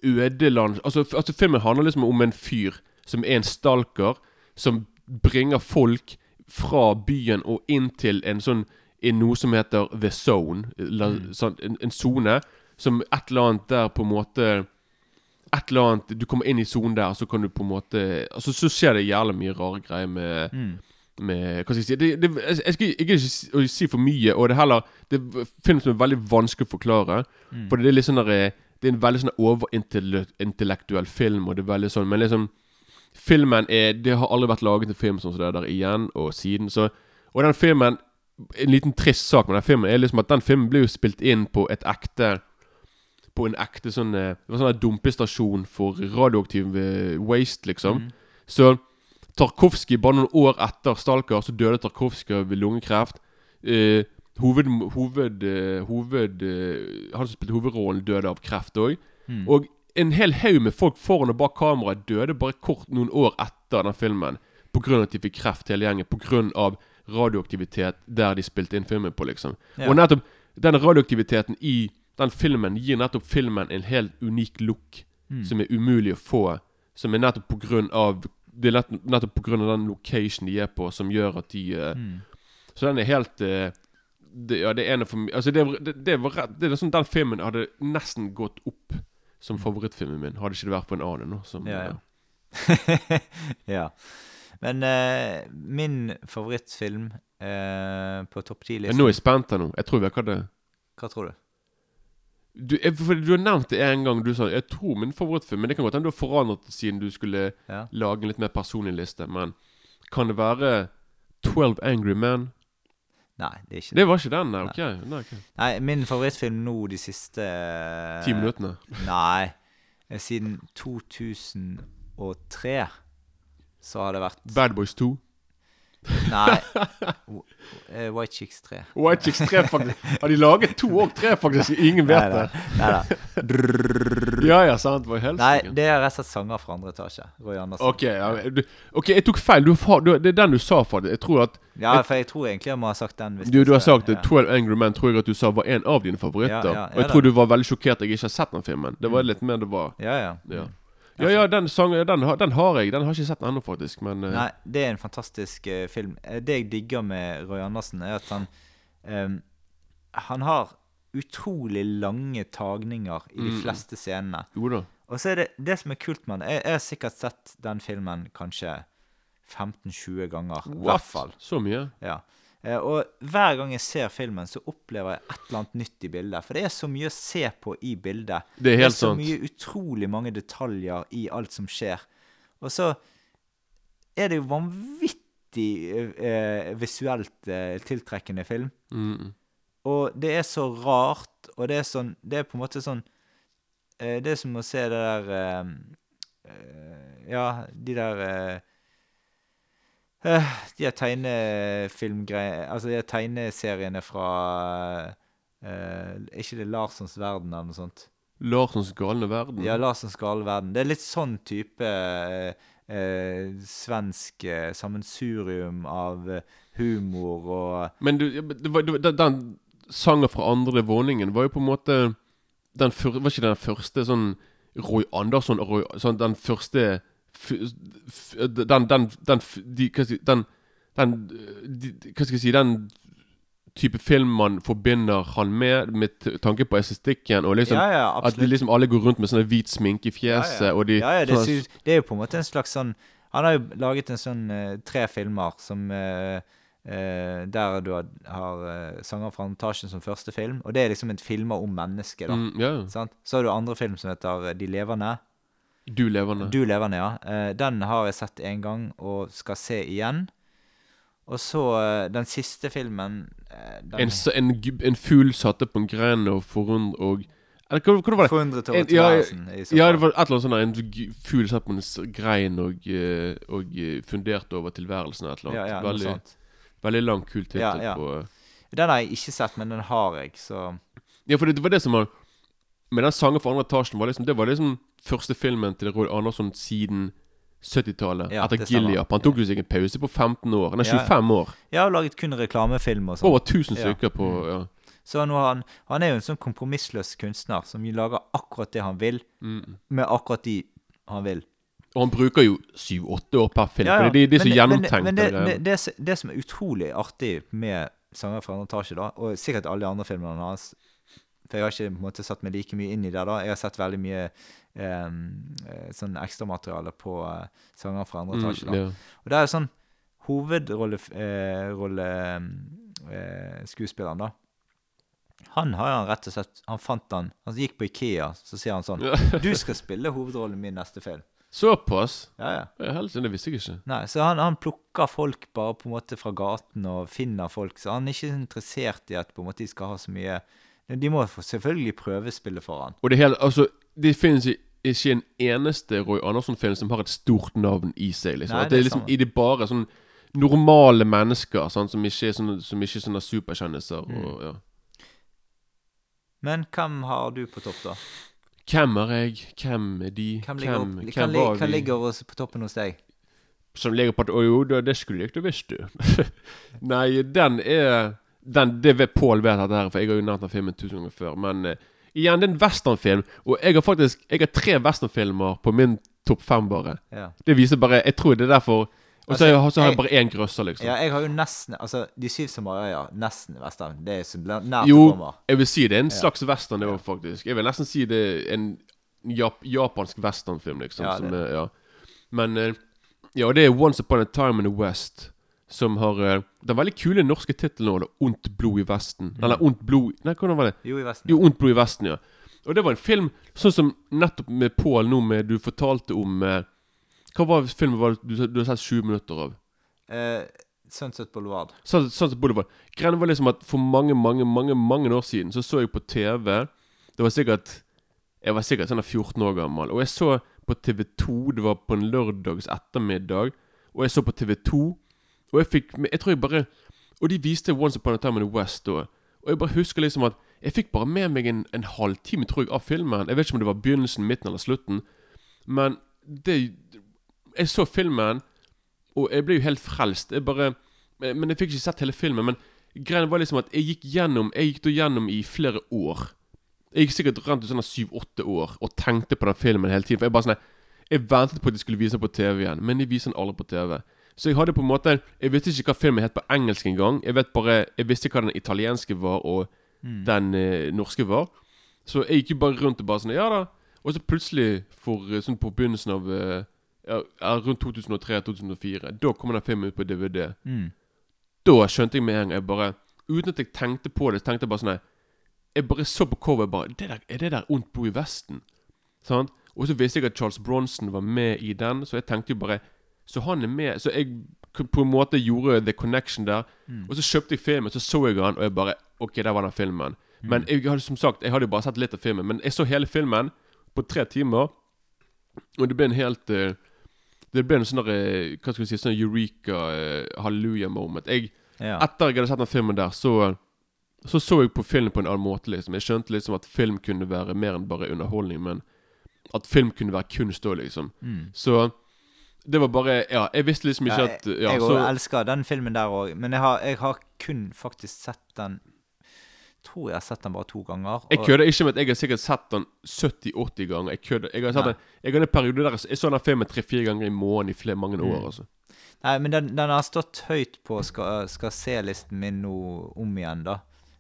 ødeland altså, altså filmen handler liksom om en fyr som er en stalker, som bringer folk fra byen og inn til en sånn i noe som heter The Zone. Mm. sånn, en- sone som et eller annet der på en måte Et eller annet Du kommer inn i sonen der, så kan du på en måte Altså Så skjer det jævlig mye rare greier med Mm. med, Hva skal jeg si det, det, Jeg skal ikke si, si for mye, og det er heller Det er film som er veldig vanskelig å forklare. Mm. For det er litt sånn der, eh, Det er en veldig sånn overintellektuell film, og det er veldig sånn Men liksom Filmen er Det har aldri vært laget en film sånn som det der igjen og siden, så Og den filmen En liten trist sak med den filmen er liksom at den filmen ble jo spilt inn på et ekte På en ekte sånn eh, Det var sånn en dumpestasjon for radioaktiv eh, waste, liksom. Mm. Så Tarkovskij, bare noen år etter Stalker, så døde Tarkovskij ved lungekreft. Eh, hoved... hoved, eh, hoved eh, han som spilte hovedrollen, døde av kreft òg. Mm. Og en hel haug med folk foran og bak kameraet døde bare kort noen år etter den filmen. Pga. at de fikk kreft, hele gjengen. Pga. radioaktivitet der de spilte inn filmen på, liksom. Ja. Og nettopp den radioaktiviteten i den filmen gir nettopp filmen en helt unik look Mm. som er umulig å få. Som er nettopp på grunn av Det er nettopp av den location de er på, som gjør at de eh, Mm. Så den er helt eh, det, Ja, det ene for Altså, det, det, det var rett Det er sånn Den filmen hadde nesten gått opp som favorittfilmen min, hadde ikke det vært for en annen. Som. Ja, ja. ja. (laughs) Men uh, min favorittfilm uh, på topp Men 10-listen nå er jeg spent her nå. Jeg tror vi har det Hva tror du? du, jeg, du har nevnt det en gang. Du sa Jeg tror min favorittfilm Men det kan godt hende du har forandret siden du skulle Ja. lage en litt mer personlig liste. Men kan det være 12 Angry Men? Nei, det er ikke det. Var ikke den, nei. Ok, nei, ok. Nei, min favorittfilm nå de siste eh, Ti minuttene. Nei. eh, Siden 2003 så har det vært Bad Boys 2. Nei. (laughs) Eh, White Chicks 3. White Chicks 3, faktisk. Har de laget to og tre, faktisk? Ingen vet det. Nei da. (laughs) Ja, ja, sant. Hva i Nei, det er rett og slett sanger fra andre etasje. Roy Andersen. Ok, ja, du, ok, jeg tok feil. Du, du, det er den du sa, faktisk. Jeg tror at Ja, for jeg tror egentlig jeg må ha sagt den. Hvis Du, du har sagt det. ja. 12 Angry Men tror jeg at du sa var en av dine favoritter. Ja, ja, og jeg tror du var veldig sjokkert jeg ikke har sett den filmen. Det var Mm. litt mer det var Ja, ja. Ja, ja, ja den sangen den, har- den har jeg. Den har jeg ikke sett ennå, faktisk. Men eh, Nei, det er en fantastisk uh, film. Eh, Det jeg digger med Roy Andersen, er at han um, Han har utrolig lange tagninger i de Mm. fleste scenene. jo da. Og så er det det som er kult med den Jeg, jeg har sikkert sett den filmen kanskje 15-20 ganger. I hvert fall. Så mye? Ja. Eh, Og hver gang jeg ser filmen, så opplever jeg et eller annet nytt i bildet. For det er så mye å se på i bildet. Det er Det er helt så sant. mye utrolig mange detaljer i alt som skjer. Og så er det jo vanvittig eh, visuelt eh, tiltrekkende film. Mm. Og det er så rart, og det er sånn Det er på en måte sånn eh, Det er som å se det der eh, eh, Ja, de der De her tegnefilmgreiene Altså de tegneseriene fra eh, Er ikke det Larssons verden eller noe sånt? Larsens galne verden. Ja, Larssons galne verden. Det er litt sånn type eh, eh, svensk eh, sammensurium av eh, humor og Men du, det var, det var, den, sangen fra andre våningen var jo på en måte den Var ikke den første sånn Roy Andersson Roy, sånn, Den første Den Den, den, de, hva skal den, den de, Hva skal jeg si Den type film man forbinder han med, med tanke på estetikken. Og liksom Ja, ja, At de liksom alle går rundt med sånn hvit sminke i fjeset. ja, de, ja, ja, det, sånn- det er jo på en måte en slags sånn Han har jo laget en sånn uh, tre filmer som uh, uh, Der du har, har sanger fra Antasjen som første film. Og det er liksom en filmer om mennesket, da. mm, yeah. Så har du andre film som heter De levende. Du levende. Du levende, ja. Eh, den har jeg sett en gang og skal se igjen. Og så eh, den siste filmen eh, den, En, en, en fugl satte på en gren og forundret og Eller hva, hva var det? Forundret over tilværelsen. Ja, Ja, det var et eller annet sånt. En fugl satt på en grein og, og funderte over tilværelsen. Et eller annet. ja, ja, veldig, sånt. veldig lang, kul tittel Ja, ja. på Den har jeg ikke sett, men den har jeg, så Ja, for det var det som var Med den sangen for andre etasjen var liksom, Det var liksom første filmen til Roy Andersson siden 70-tallet. Ja, etter. Gilliap. Han tok jo en pause på 15 år. Han er Ja, ja. 25 år. Jeg har laget kun reklamefilm og sånn. Over 1000 Ja. stykker på ja. Så han, han er jo en sånn kompromissløs kunstner som lager akkurat det han vil, Mm. med akkurat de han vil. Og han bruker jo 7-8 år per film. Ja, ja. Det, er så gjennomtenkt. Men det, det, det, det som er utrolig artig med 'Sanger fra andre etasje', da, og sikkert alle de andre filmene hans For jeg har ikke på en måte satt meg like mye inn i det. da Jeg har sett veldig mye eh, eh, sånn ekstramateriale på eh, 'Sanger fra andre etasje'. da mm, yeah. Og det er jo sånn hovedrolleskuespilleren, rolle, eh, skuespilleren da. Han har han rett og slett Han fant han Han gikk på Ikea, så sier han sånn (laughs) 'Du skal spille hovedrollen min neste film'. Såpass? Ja, ja. Ja, Helst, det visste jeg ikke. Nei, så han, han plukker folk bare på en måte fra gaten og finner folk. Så han er ikke interessert i at på en måte de skal ha så mye De må selvfølgelig prøvespille for han. Og det hele Altså, det finnes i- ikke en eneste Roy Andersson-film som har et stort navn i seg. liksom Nei, det det er liksom i det bare sånn normale mennesker sånn, som ikke er sånne, som ikke er sånne superkjendiser. Mm. Og, ja. Men hvem har du på topp, da? Hvem er jeg? Hvem er de? Hvem ligger, hvem, hvem, kan, var vi? ligger på toppen hos deg? Som ligger på at Å jo, det, det skulle jeg ikke visst, du. (laughs) Nei, den er den, Det vet Pål vet dette her, for jeg har jo nevnt den filmen tusen ganger før. Men uh, igjen, det er en westernfilm, og jeg har faktisk Jeg har tre westernfilmer på min topp fem, bare. Ja. Det viser bare Jeg tror det er derfor Og så Altså, har- jeg bare én grøsser, liksom. ja, jeg har jo nesten Altså, De syv som har øya, nesten western. Det er så nært Jo. det kommer. Jeg vil si det er en Ja. slags western, det Ja. òg, faktisk. Jeg vil nesten si det er en jap japansk westernfilm, liksom. Ja, som det. er, ja. Men eh, Ja, det er Once Upon a Time in the West. Som har eh, den veldig kule norske tittelen nå, da, 'Ondt blod i Vesten'. Mm. Eller 'Ondt blod' Nei, hvordan var det? Jo, i Vesten. Jo, 'Ondt blod i Vesten', ja. Og det var en film sånn som nettopp med Pål nå med Du fortalte om eh, Hva var filmen var du, du har sett 20 minutter av? Eh, Sunset Boulevard. Sunset, Sunset Boulevard. Greia var liksom at for mange, mange, mange mange år siden så så jeg på TV Det var sikkert Jeg var sikkert sånn 14 år gammel. Og jeg så på TV2 Det var på en lørdags ettermiddag. Og jeg så på TV2. Og jeg fikk Jeg tror jeg bare Og de viste Once Upon a Time in the West da. Og jeg bare husker liksom at jeg fikk bare med meg en, en halvtime tror jeg av filmen. Jeg vet ikke om det var begynnelsen, midten eller slutten. Men det Jeg så filmen, og jeg ble jo helt frelst. Jeg bare Men jeg fikk ikke sett hele filmen. Men greia var liksom at jeg gikk gjennom Jeg gikk da gjennom i flere år. Jeg gikk sikkert rundt i sånn syv-åtte år og tenkte på den filmen hele tiden. For jeg bare sånn Jeg ventet på at de skulle vise den på TV igjen, men de viser den aldri på TV. Så jeg hadde på en måte Jeg visste ikke hva filmen het på engelsk engang. Jeg vet bare Jeg visste hva den italienske var, og Mm. den eh, norske var. Så jeg gikk jo bare rundt og bare sånn Ja da. Og så plutselig, for eh, sånn på begynnelsen av eh, ja, ja, Rundt 2003-2004, da kom den filmen ut på DVD. Mm. Da skjønte jeg med en gang jeg bare Uten at jeg tenkte på det, så tenkte jeg bare sånn Jeg bare så på coveret bare det der, Er det der Ondt bo i Vesten? Sant? Og så visste jeg at Charles Bronson var med i den, så jeg tenkte jo bare Så han er med Så jeg på en måte gjorde the connection der. Mm. Og så kjøpte jeg filmen, så så jeg han, og jeg bare OK, der var den filmen. Men jeg hadde som sagt Jeg hadde jo bare sett litt av filmen. Men jeg så hele filmen på tre timer, og det ble en helt uh, Det ble en sånn eh, Hva skal vi si Sånn eureka uh, halleluja moment. Jeg Ja. etter jeg hadde sett den filmen der, så Så så jeg på film på en annen måte. liksom Jeg skjønte liksom at film kunne være mer enn bare underholdning, men at film kunne være kunst òg, liksom. Mm. Så det var bare Ja, jeg visste liksom ikke Ja, at Ja, jeg så elsker den filmen der òg, men jeg har, jeg har kun faktisk sett den Tror jeg har sett den bare to ganger. Jeg og- kødder ikke med at jeg har sikkert sett den 70-80 ganger. Jeg kødder Jeg har sett den Jeg har en periode der jeg så den filmen tre-fire ganger i måneden i flere mange år. Mm. altså Nei, men den, den har stått høyt på skal, skal se-listen min nå om igjen, da.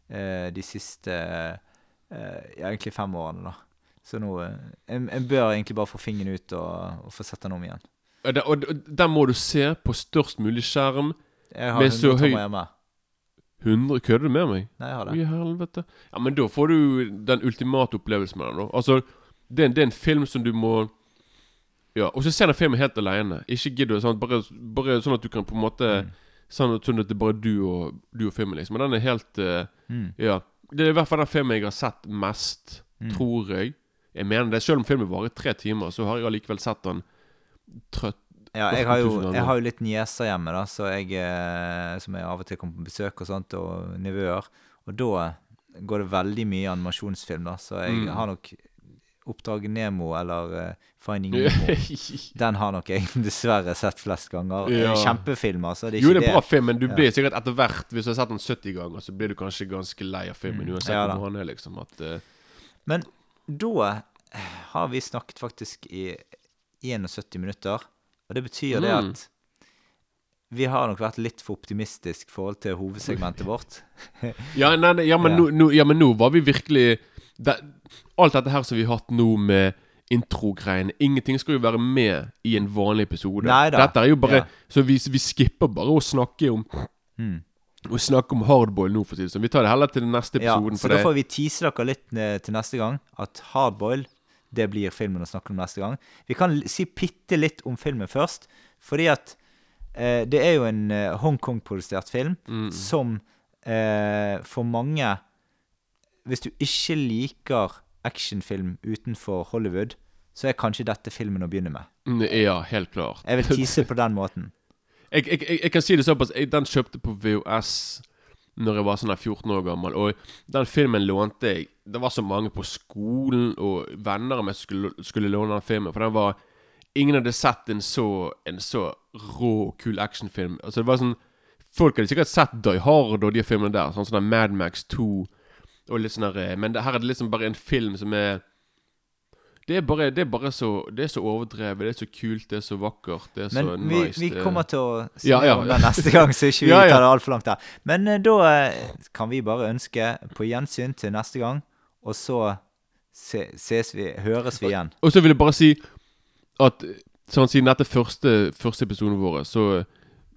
Eh, de siste eh, egentlig fem årene, da. Så nå eh, jeg, jeg bør egentlig bare få fingeren ut og, og få sett den om igjen. Og det- Og den må du se på størst mulig skjerm. Jeg har Men så 100 tommer hjemme. 100 Kødder du med meg? Nei, jeg har I det. helvete. Ja, men da får du den ultimate opplevelsen med den. da Altså, det er, en, det er en film som du må Ja, og så se den filmen helt alene. Ikke gidd å sånn, bare, bare sånn at du kan på en måte Mm. Sånn at, sånn at det er bare du og, du og filmen, liksom. Men den er helt eh, Mm. Ja. Det er i hvert fall den filmen jeg har sett mest tror jeg. Jeg mener det, Selv om filmen varer tre timer, så har jeg allikevel sett den trøtt Ja, jeg har, jo, jeg har jo litt nieser hjemme, da, så jeg, eh, som jeg av og til kommer på besøk og sånt, og nivåer. Og da går det veldig mye animasjonsfilm, da, så jeg Mm. har nok Oppdraget Nemo eller uh, Finding (laughs) Nemo. Den har nok jeg dessverre sett flest ganger. Ja. Kjempefilm, altså. Det er Jo, det er bra film, men du Ja. blir sikkert etter hvert Hvis du har sett den 70 ganger, så blir du kanskje ganske lei av filmen. Mm. Uansett Ja hvor han er, liksom. At, uh... Men da har vi snakket faktisk i 71 minutter. Og det betyr det Mm. at vi har nok vært litt for optimistisk i forhold til hovedsegmentet vårt. (laughs) ja, nei, nei, ja, men Ja. Nå, ja, men nå var vi virkelig det, Alt dette her som vi har hatt nå med introgreiene Ingenting skal jo være med i en vanlig episode. Neida. Dette er jo bare Ja. Så vi, vi skipper bare å snakke om Mm. Å snakke om hardboil nå, for å si det sånn. Vi tar det heller til den neste Ja, episoden. så for da det, får vi tease dere litt eh, til neste gang. At hardboil, det blir filmen å snakke om neste gang. Vi kan si bitte litt om filmen først. Fordi at eh, det er jo en eh, Hongkong-produsert film Mm. som eh, for mange Hvis du ikke liker actionfilm utenfor Hollywood, så er kanskje dette filmen å begynne med. Mm, Ja, helt klart. Jeg vil tease (laughs) på den måten. jeg, jeg, jeg, jeg kan si det såpass Den kjøpte på VHS Når jeg var sånn her 14 år gammel Og den filmen lånte jeg. Det var så mange på skolen Og venner av meg som skulle, skulle låne den filmen For den var Ingen hadde sett en så En så rå kul actionfilm. Altså det var sånn Folk hadde sikkert sett Die Hard og de filmene der Sånn som den Mad Max 2 Og litt sånn der eh, Men det her er det liksom bare en film som er det er, bare, det er bare så Det er så overdrevet, det er så kult, det er så vakkert, det er så Men vi, nice vi kommer til å se Ja, ja, om det neste gang, så ikke vi (laughs) Ja, ja. tar det altfor langt der. Men uh, da eh, kan vi bare ønske på gjensyn til neste gang, og så se, ses vi, høres vi igjen. Og så vil jeg bare si at sånn siden dette første, første episoden vår, så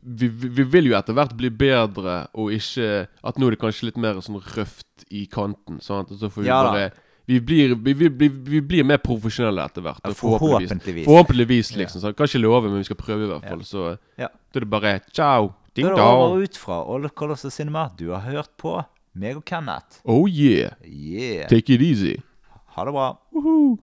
vi, vi, vi vil jo etter hvert bli bedre, og ikke At nå er det kanskje litt mer sånn røft i kanten. Sant? Og så får vi Ja da. Vi blir, vi, vi, vi, blir mer profesjonelle etter hvert. Ja, Forhåpentligvis. Forhåpentligvis. Forhåpentligvis, liksom. Så jeg kan ikke love, men vi skal prøve i hvert fall. Så Ja. da er det bare ciao. Da Ding er det over og ut fra All Colors of Cinema. Du har hørt på meg og Kenneth. Oh yeah. Yeah. Take it easy. Ha det bra. Woohoo.